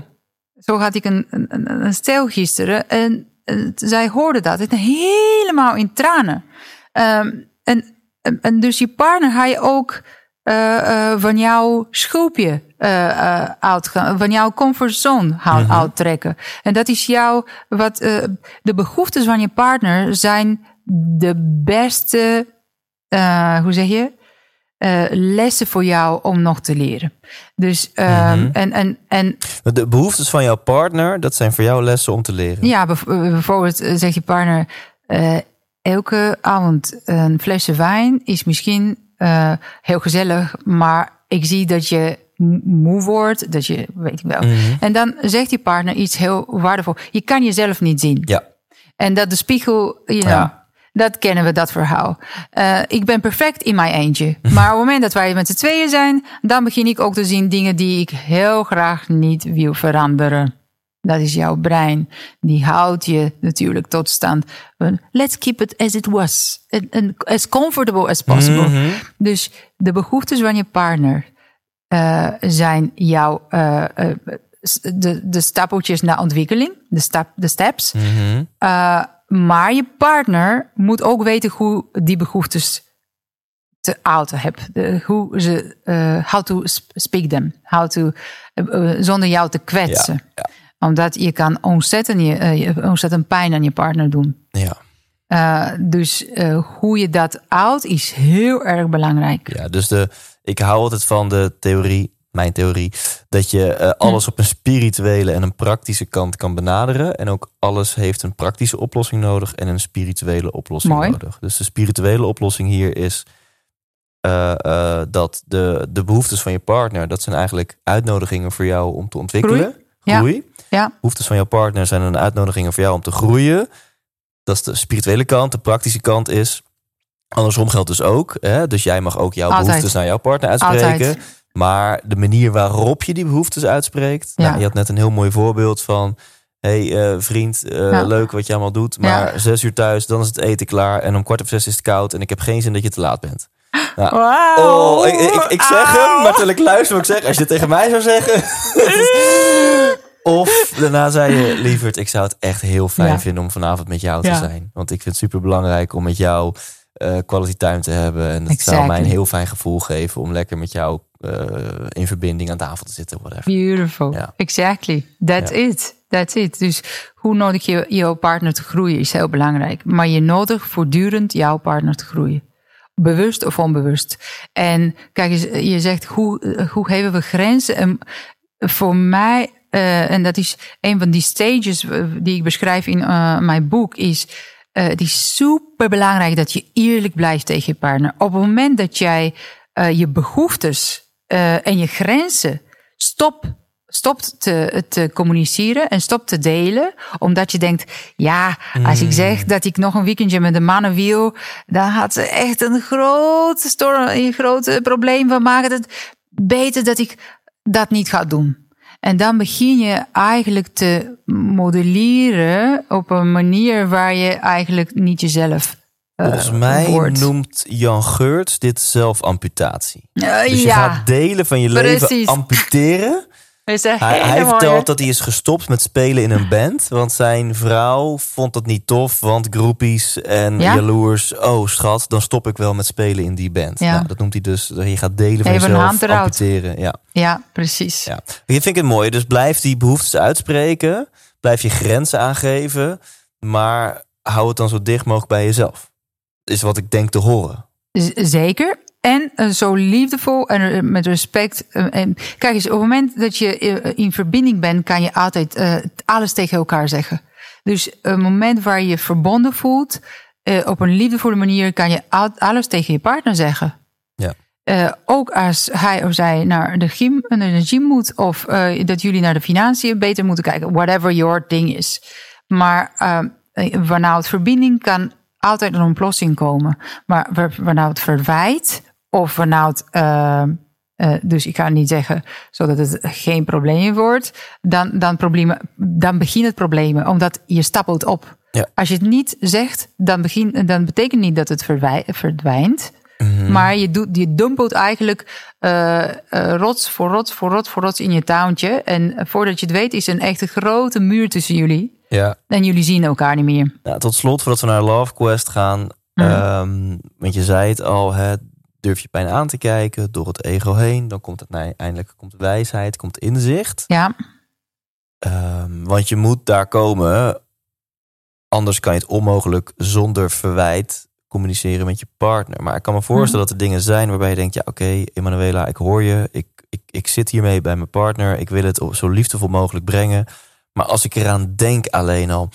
Zo had ik een, een, een- stel gisteren en eh, zij hoorde dat. Het helemaal in tranen. Ehm, en, en, dus je partner ga je ook eh, eh, van jouw schulpje uitgaan, van jouw comfortzone hou- uittrekken. En dat is jouw, wat de behoeftes van je partner zijn de beste, hoe zeg je? Eh, lessen voor jou om nog te leren. Dus, ehm, en, en, en De behoeftes van jouw partner, dat zijn voor jou lessen om te leren. ja, bijv- bijvoorbeeld zegt je partner... eh, elke avond een flesje wijn is misschien eh, heel gezellig... maar ik zie dat je moe wordt, dat je, weet ik wel. Mhm. En dan zegt je partner iets heel waardevol. Je kan jezelf niet zien. Ja. En dat de spiegel, you know, Ja. dat kennen we, dat verhaal. Eh, ik ben perfect in mijn eentje. Maar op het moment dat wij met z'n tweeën zijn, dan begin ik ook te zien dingen die ik heel graag niet wil veranderen. Dat is jouw brein. Die houdt je natuurlijk tot stand. Let's keep it as it was. As comfortable as possible. Mhm. Dus de behoeftes van je partner eh, zijn jouw s- de, de stapeltjes naar ontwikkeling, de, stap, de steps. Mhm. Maar je partner moet ook weten hoe die behoeftes te hebt. De- hoe ze, eh, how to sp- speak them. How to, zonder jou te kwetsen. Ja, Omdat je kan ontzettend, je, eh, je- ontzettend pijn aan je partner doen. Ja. Eh, dus eh, hoe je dat uit is heel erg belangrijk. ja, dus de, ik hou altijd van de theorie, mijn theorie, dat je eh, alles op een spirituele en een praktische kant kan benaderen. En ook alles heeft een praktische oplossing nodig en een spirituele oplossing Mooi. nodig. Dus de spirituele oplossing hier is dat de, de behoeftes van je partner, dat zijn eigenlijk uitnodigingen voor jou om te ontwikkelen. Ja. Groei. Ja, behoeftes van jouw partner zijn een uitnodigingen voor jou om te groeien. Dat is de spirituele kant. De praktische kant is. Andersom geldt dus ook. Hè? Dus jij mag ook jouw Altijd. behoeftes naar jouw partner uitspreken. Altijd. Maar de manier waarop je die behoeftes uitspreekt. Ja. Nou, je had net een heel mooi voorbeeld van. hey, eh, vriend, eh, Ja. leuk wat je allemaal doet. Maar Ja. zes uur thuis, dan is het eten klaar. En om kwart over zes is het koud. En ik heb geen zin dat je te laat bent. Nou, Wauw. Oh, ik, ik, ik zeg hem, maar terwijl ik luister wat ik zeg. Als je het tegen mij zou zeggen. [LAUGHS] [LAUGHS] of daarna zei je, [LAUGHS] lieverd, ik zou het echt heel fijn Ja. vinden om vanavond met jou te zijn. Want ik vind het super belangrijk om met jou eh quality time te hebben. En het zou mij een heel fijn gevoel geven om lekker met jou eh, in verbinding aan tafel te zitten. Whatever. Beautiful. Ja. Exactly. That's it. That's it. Dus hoe nodig je jouw partner te groeien is heel belangrijk. Maar je nodigt voortdurend jouw partner te groeien. Bewust of onbewust. En kijk je zegt hoe, hoe geven we grenzen? En voor mij, eh, en dat is een van die stages eh, die ik beschrijf in eh, mijn boek, is eh, het is super belangrijk dat je eerlijk blijft tegen je partner. Op het moment dat jij je behoeftes eh, en je grenzen stop, stopt te, te communiceren en stopt te delen. Omdat je denkt, ja, als ik zeg dat ik nog een weekendje met de mannen wil, dan had ze echt een groot, storm, een groot probleem van maken. Het beter dat ik dat niet ga doen. En dan begin je eigenlijk te modelleren op een manier waar je eigenlijk niet jezelf uh, Volgens mij wordt. noemt Jan Geurts dit zelfamputatie. Uh, Dus je gaat delen van je precies. leven amputeren. Is Hij, vertelt dat hij is gestopt met spelen in een band. Want zijn vrouw vond dat niet tof. Want groepies en Ja? jaloers. Oh schat, dan stop ik wel met spelen in die band. Ja. Nou, dat noemt hij dus. Je gaat delen van Even jezelf amputeren. Ja. Ja, precies. Ja. Ik vind het mooi. Dus blijf die behoeftes uitspreken. Blijf je grenzen aangeven. Maar hou het dan zo dicht mogelijk bij jezelf. Is wat ik denk te horen. Z- Zeker. En eh, zo liefdevol en eh, met respect. eh, en kijk eens, op het moment dat je in verbinding bent, kan je altijd alles tegen elkaar zeggen. Dus een moment waar je je verbonden voelt, op een liefdevolle manier, kan je al- alles tegen je partner zeggen. Ja. Ook als hij of zij naar de gym, naar de gym moet, of dat jullie naar de financiën beter moeten kijken, whatever your ding is. Maar uh, vanuit verbinding kan altijd een oplossing komen. Maar wa- vanuit verwijt of vanuit, uh, uh, dus ik ga niet zeggen zodat het geen probleem wordt, dan, dan, problemen, dan begint het problemen, omdat je stappelt op. Ja. Als je het niet zegt, dan, begin, dan betekent niet dat het verdwijnt. Mhm. Maar je, doet, je dumpelt eigenlijk uh, rots voor rots voor rots voor rots in je tuintje. En voordat je het weet, is er een echte grote muur tussen jullie. Ja. En jullie zien elkaar niet meer. Nou, tot slot, voordat we naar Love Quest gaan. Mhm. ehm, want je zei het al, hè, durf je pijn aan te kijken door het ego heen. Dan komt het nou, eindelijk komt wijsheid, komt inzicht. Ja, Ehm, want je moet daar komen. Anders kan je het onmogelijk zonder verwijt communiceren met je partner. Maar ik kan me voorstellen dat er dingen zijn waarbij je denkt: ja, oké, Emanuela, ik hoor je. Ik, ik, ik zit hiermee bij mijn partner. Ik wil het zo liefdevol mogelijk brengen. Maar als ik eraan denk alleen al,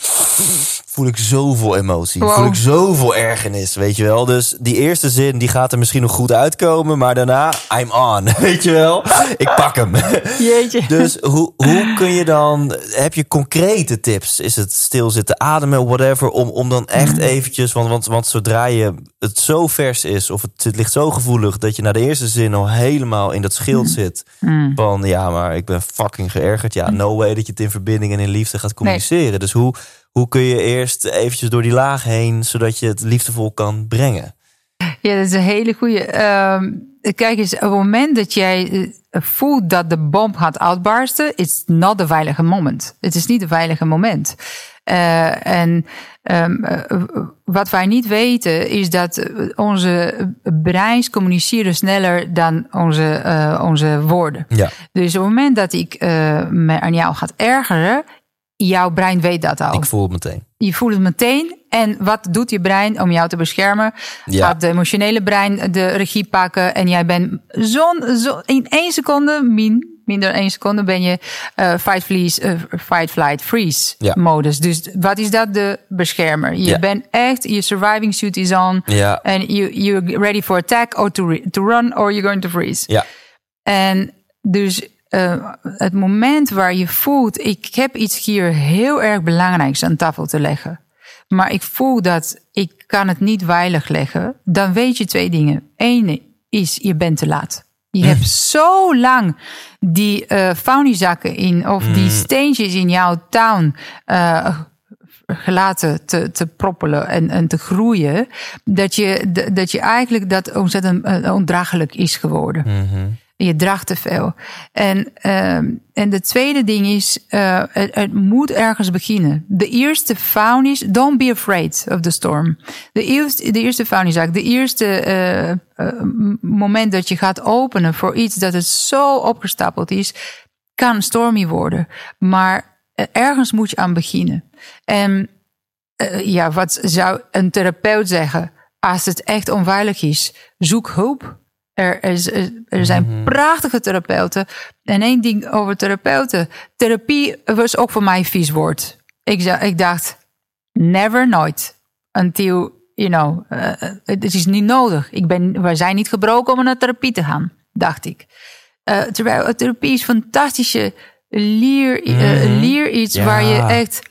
voel ik zoveel emotie. Wow. Voel ik zoveel ergernis, weet je wel. Dus die eerste zin, die gaat er misschien nog goed uitkomen. Maar daarna, I'm on, [LAUGHS] weet je wel. Ik pak hem. jeetje. Dus hoe, hoe kun je dan, heb je concrete tips? Is het stilzitten, ademen, whatever, om, om dan echt Mhm. eventjes, want, want, want zodra je het zo vers is of het, het ligt zo gevoelig dat je na de eerste zin al helemaal in dat schild Mhm. zit van ja, maar ik ben fucking geërgerd. Ja, no way dat je het in verbinding en in liefde gaat communiceren. Dus hoe, hoe kun je eerst eventjes door die laag heen, zodat je het liefdevol kan brengen? Ja, dat is een hele goede. kijk eens, op het moment dat jij eh, voelt dat de bom gaat uitbarsten, is not de veilige moment. Het is niet een veilige moment. Uh, en um, uh, wat wij niet weten is dat onze breins communiceren sneller dan onze, uh, onze woorden. Ja. Dus op het moment dat ik me aan jou gaat ergeren, jouw brein weet dat al. Ik voel het meteen. Je voelt het meteen. En wat doet je brein om jou te beschermen? Ja. Gaat de emotionele brein de regie pakken en jij bent zo'n zo, in één seconde, min, minder dan één seconde, ben je uh, fight, flees, uh, fight, flight, freeze Ja. modus. Dus wat is dat? De beschermer. Je Ja. bent echt, je surviving suit is on. Ja. En you, you're ready for attack or to, to run or you're going to freeze. Ja. En dus uh, het moment waar je voelt, ik heb iets hier heel erg belangrijks aan tafel te leggen. Maar ik voel dat ik kan het niet veilig leggen. Dan weet je twee dingen. Eén is, je bent te laat. Je Mm. hebt [LAUGHS] zo lang die uh, faunizakken in of Mm. die steentjes in jouw tuin uh, gelaten te, te proppelen en, en te groeien. Dat je, dat je eigenlijk dat ontzettend ondraaglijk is geworden. Mm-hmm. Je draagt te veel. En, uh, en de tweede ding is, uh, het, moet ergens beginnen. De eerste fout is, don't be afraid of the storm. De eerste, de eerste is eigenlijk, de eerste uh, moment dat je gaat openen voor iets dat het zo opgestapeld is, kan stormy worden. Maar ergens moet je aan beginnen. En ja, wat zou een therapeut zeggen? Als het echt onveilig is, zoek hulp. Er, is, er zijn mm -hmm. prachtige therapeuten. En één ding over therapeuten. Therapie was ook voor mij een vies woord. Ik, ik dacht, never, nooit. Until, you know, uh, het is niet nodig. Ik ben, wij zijn niet gebroken om naar therapie te gaan, dacht ik. Uh, terwijl therapie is fantastische leer, eh, Mhm. leer iets Ja. waar je echt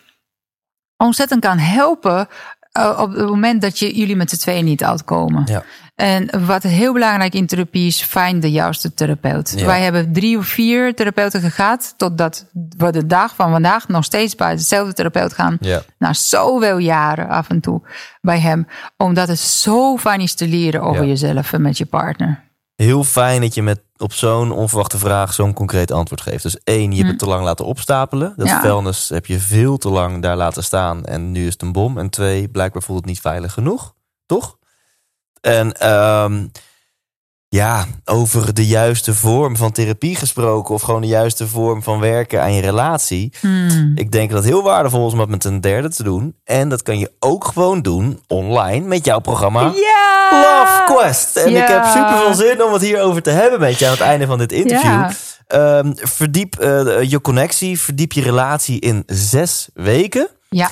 ontzettend kan helpen eh, op het moment dat je, jullie met z'n tweeën niet uitkomen. Ja. En wat heel belangrijk in therapie is, find de juiste therapeut. Ja. Wij hebben drie of vier therapeuten gehad, totdat we de dag van vandaag nog steeds bij dezelfde therapeut gaan. Ja. Na zoveel jaren af en toe bij hem. Omdat het zo fijn is te leren over Ja. jezelf en met je partner. Heel fijn dat je met op zo'n onverwachte vraag zo'n concreet antwoord geeft. Dus één, je hebt het te lang laten opstapelen. Dat Hm. Ja. vuilnis heb je veel te lang daar laten staan en nu is het een bom. En twee, blijkbaar voelt het niet veilig genoeg, toch? En ehm, ja, over de juiste vorm van therapie gesproken of gewoon de juiste vorm van werken aan je relatie. Hmm. Ik denk dat het heel waardevol is om dat met een derde te doen. En dat kan je ook gewoon doen online met jouw programma. Ja! Love Quest. En ik heb super veel zin om het hierover te hebben met je aan het einde van dit interview. Ehm, verdiep eh, je connectie, verdiep je relatie in zes weken. Ja,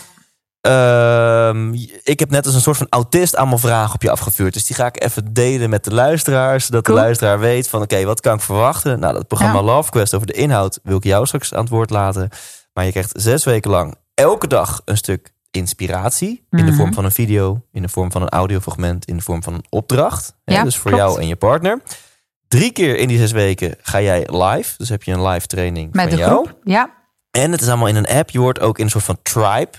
Ehm, ik heb net als een soort van autist allemaal vragen op je afgevuurd. Dus die ga ik even delen met de luisteraars. Zodat Cool. de luisteraar weet van oké, wat kan ik verwachten? Nou, dat programma Ja. Love Quest over de inhoud wil ik jou straks aan het woord laten. Maar je krijgt zes weken lang elke dag een stuk inspiratie. In de Mhm. vorm van een video, in de vorm van een audiofragment, in de vorm van een opdracht. Hè, Ja, dus voor klopt. jou en je partner. Drie keer in die zes weken ga jij live. Dus heb je een live training met van de jou. groep. Ja, En het is allemaal in een app. Je wordt ook in een soort van tribe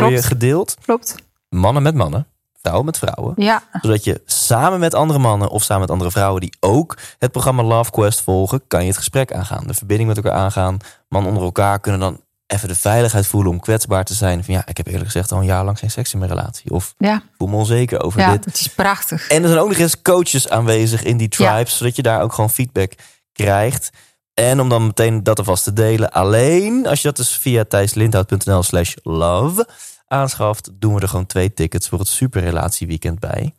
word je Klopt. gedeeld. klopt. Mannen met mannen, vrouwen met vrouwen. Ja, Zodat je samen met andere mannen of samen met andere vrouwen die ook het programma Love Quest volgen, kan je het gesprek aangaan. De verbinding met elkaar aangaan. Mannen onder elkaar kunnen dan even de veiligheid voelen om kwetsbaar te zijn. Van ja, ik heb eerlijk gezegd al een jaar lang geen seks in mijn relatie. Of ja, voel me onzeker over ja, dit. het is prachtig. En er zijn ook nog eens coaches aanwezig in die Ja. tribes, zodat je daar ook gewoon feedback krijgt. En om dan meteen dat alvast te delen. Alleen als je dat dus via thijslindhout.nl slash love aanschaft, doen we er gewoon twee tickets voor het superrelatieweekend bij.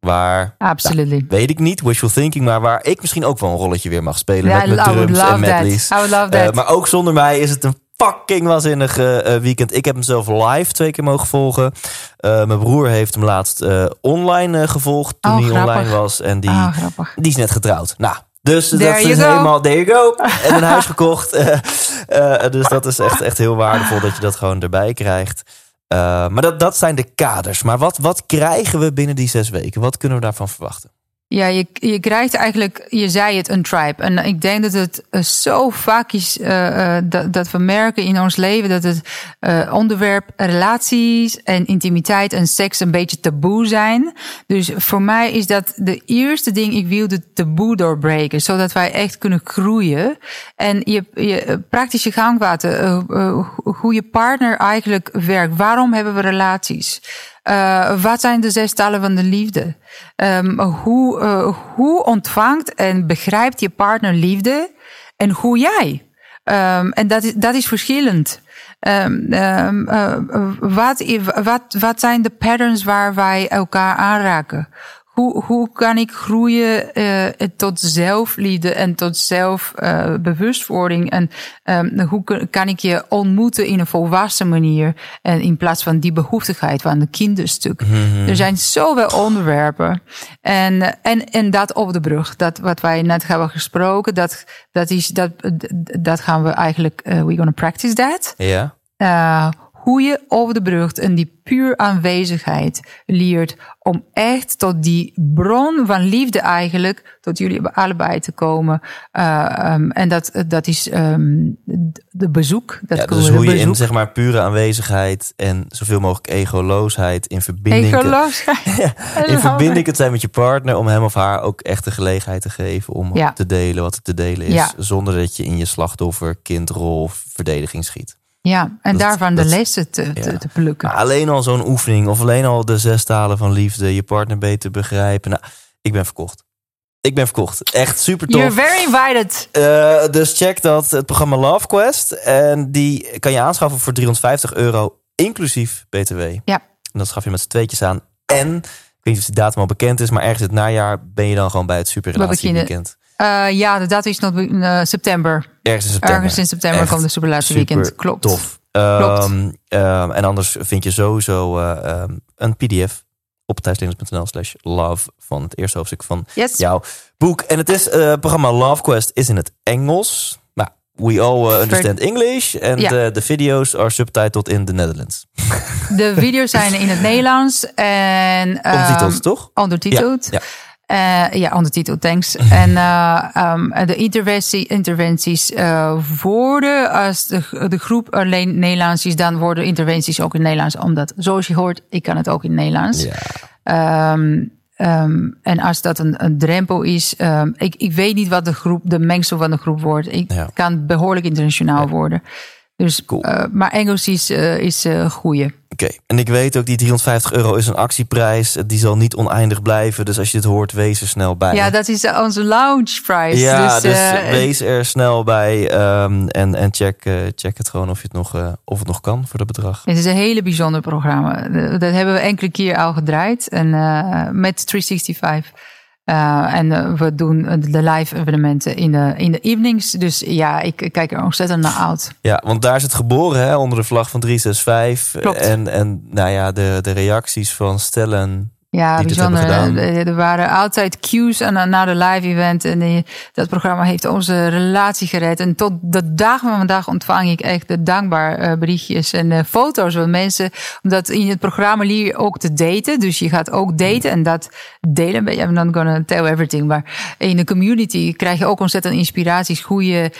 Waar, Absolutely. weet ik niet, wishful thinking, maar waar ik misschien ook wel een rolletje weer mag spelen met mijn drums en medleys. Eh, maar ook zonder mij is het een fucking waanzinnig eh, weekend. Ik heb hem zelf live twee keer mogen volgen. Eh, mijn broer heeft hem laatst online gevolgd toen Oh, hij grappig. online was. En die, grappig. die is net getrouwd. Nou, dus There dat is go. helemaal, there you go. [LAUGHS] En een huis gekocht. Eh, eh, dus dat is echt, echt heel waardevol dat je dat gewoon erbij krijgt. Eh, maar dat, dat zijn de kaders. Maar wat, wat krijgen we binnen die zes weken? Wat kunnen we daarvan verwachten? Ja, je, je krijgt eigenlijk, je zei het, een tribe. En ik denk dat het eh, zo vaak is eh, eh, dat, dat we merken in ons leven dat het onderwerp relaties en intimiteit en seks een beetje taboe zijn. Dus voor mij is dat de eerste ding, ik wil de taboe doorbreken, zodat wij echt kunnen groeien. En je, je praktische gangwater, eh, eh, hoe je partner eigenlijk werkt. Waarom hebben we relaties? Uh, wat zijn de zes talen van de liefde? Um, hoe, uh, hoe ontvangt en begrijpt je partner liefde en hoe jij? Um, en dat is, dat is verschillend. Um, uh, wat, wat, wat zijn de patterns waar wij elkaar aanraken? Hoe, hoe kan ik groeien uh, tot zelfliefde en tot zelfbewustwording? Uh, en um, hoe kan ik je ontmoeten in een volwassen manier? En in plaats van die behoeftigheid van de kinderstuk. Mm-hmm. Er zijn zoveel onderwerpen. En, en, en dat op de brug, dat wat wij net hebben gesproken, dat, dat, is, dat, dat gaan we eigenlijk, uh, we're gonna practice that. Ja. Uh, hoe je over de brug en die puur aanwezigheid leert om echt tot die bron van liefde eigenlijk tot jullie allebei te komen. Uh, um, en dat, dat is um, de bezoek. Dat ja, dus hoe je in zeg maar pure aanwezigheid en zoveel mogelijk egoloosheid in verbinding, egoloosheid. [LAUGHS] ja, in verbinding kunt zijn met je partner om hem of haar ook echt de gelegenheid te geven om ja. te delen wat er te delen is, zonder dat je in je slachtoffer, kindrol of verdediging schiet. Ja, en Dat- daarvan dat- de lessen te, te, ja. te plukken. Maar alleen al zo'n oefening of alleen al de zes talen van liefde, je partner beter begrijpen. Nou, ik ben verkocht. Ik ben verkocht. Echt super tof. You're very invited. Uh, dus check dat, het programma Love Quest. En die kan je aanschaffen voor 350 euro, inclusief BTW. Ja. En dat schaf je met z'n tweetjes aan. En, ik weet niet of die datum al bekend is, maar ergens dit najaar ben je dan gewoon bij het Superrelatie beginnen- Weekend. Uh, ja, de datum is nog uh, september. Ergens in september. Ergens in september Echt komt de Superrelatie super Weekend. Klopt. Tof. Klopt. Um, um, en anders vind je sowieso uh, um, een pdf op thuislinks.nl slash love van het eerste hoofdstuk van Yes. jouw boek. En het is, uh, programma Love Quest is in het Engels. Nou, we all understand English. Ja. the, the videos are subtitled in the Netherlands. De video's zijn in het [LAUGHS] Nederlands en ehm, Ondertiteld, toch? ondertiteld. Ja, Eh, ja, ondertiteld, thanks. [LAUGHS] en eh, ehm, de interventie, interventies eh, worden, als de, de groep alleen Nederlands is, dan worden interventies ook in Nederlands. Omdat, zoals je hoort, ik kan het ook in Nederlands. Ja. Ehm, ehm, en als dat een, een drempel is, ik, ik weet niet wat de groep, de mengsel van de groep wordt. Ik Ja. kan behoorlijk internationaal worden. Dus, Cool. eh, maar Engels is, eh is goeie. Oké, en ik weet ook die 350 euro is een actieprijs. Die zal niet oneindig blijven. Dus als je dit hoort, wees er snel bij. Ja, dat is onze lounge price. Ja, dus, dus, wees er snel bij. ehm, en en check, check het gewoon of, je het nog, of het nog kan voor dat bedrag. Het is een hele bijzonder programma. Dat hebben we enkele keer al gedraaid. En met 365. Eh, en eh, we doen de live evenementen in de, in de evenings. Dus ja, ik ik kijk er ontzettend naar uit. Ja, want daar is het geboren hè, onder de vlag van 365. Klopt. En, en nou ja, de, de reacties van stellen. Ja, hebben bijzonder. Eh, Er waren altijd cues aan, na de live event. En die- dat programma heeft onze relatie gered. En tot de dag van vandaag ontvang ik echt de dankbaar eh, berichtjes en eh, foto's van mensen. Omdat in het programma leer je ook te daten. Dus je gaat ook daten en dat delen. je- I'm not gonna tell everything. Maar in de community krijg je ook ontzettend inspiraties. Hoe je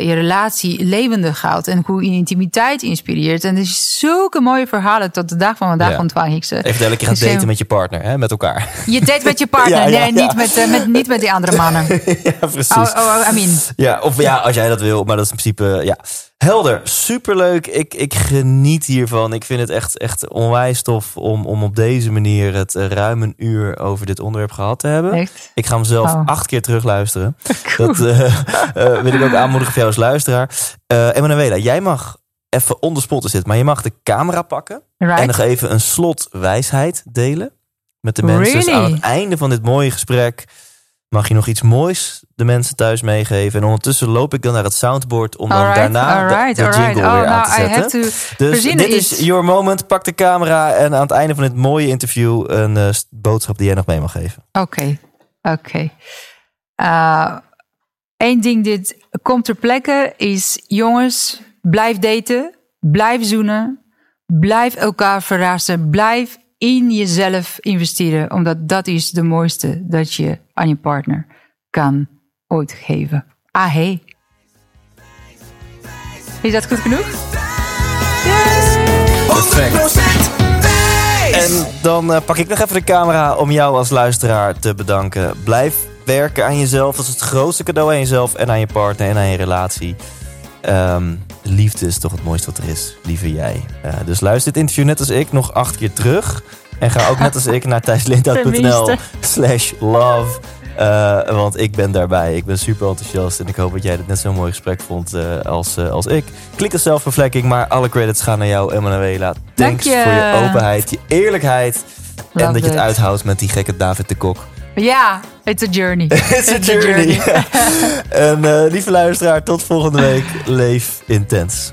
je relatie levendig houdt. En hoe je intimiteit inspireert. En er is zulke mooie verhalen. Tot de dag van vandaag Ja. ontvang ik ze. Even elke keer gaan Dus, daten met je partner, hè, met elkaar. je date met je [LAUGHS] partner. Ja, nee. Niet, met, eh, met, niet met die andere mannen. [LAUGHS] ja, precies. Oh, oh, I mean. Ja, of ja, als jij dat wil. Maar dat is in principe, ja. Helder, superleuk. Ik, ik geniet hiervan. Ik vind het echt, echt onwijs tof om, om op deze manier het eh, ruim een uur over dit onderwerp gehad te hebben. Echt? Ik ga hem zelf Oh. acht keer terugluisteren. [LAUGHS] Dat eh, wil ik ook aanmoedigen voor jou als luisteraar. Eh Emanuela, jij mag even on the spot dit, maar je mag de camera pakken en nog even een slot wijsheid delen met de mensen. Dus aan het einde van dit mooie gesprek mag je nog iets moois de mensen thuis meegeven. En ondertussen loop ik dan naar het soundboard om dan daarna de- alright, de, alright. jingle Oh, weer aan nou, te zetten. dus dit is your moment. Pak de camera en aan het einde van dit mooie interview een eh, boodschap die jij nog mee mag geven. Oké, oké. Eén ding dit komt ter plekke is... Jongens, blijf daten. Blijf zoenen. Blijf elkaar verrassen. Blijf in jezelf investeren. Omdat dat is de mooiste dat je aan je partner kan ooit geven. Ah, hey. Is dat goed genoeg? Perfect. 100% wijs! En dan eh, pak ik nog even de camera om jou als luisteraar te bedanken. Blijf werken aan jezelf. Dat is het grootste cadeau aan jezelf en aan je partner en aan je relatie. Ehm, liefde is toch het mooiste wat er is, lieve jij. Eh, dus luister dit interview net als ik nog acht keer terug. En ga ook net als ik naar thijslinda.nl Tenminste. slash love. Eh, want ik ben daarbij. Ik ben super enthousiast. En ik hoop dat jij dit net zo'n mooi gesprek vond eh, als, als ik. Klik op zelfvervlekking. Maar alle credits gaan naar jou, Emanuela. Dank Thanks je. voor je openheid, je eerlijkheid. en dat je het it. uithoudt met die gekke David de Kok. Ja, it's a journey. [LAUGHS] It's a journey. [LAUGHS] en eh, lieve luisteraar, tot volgende week. Leef intens.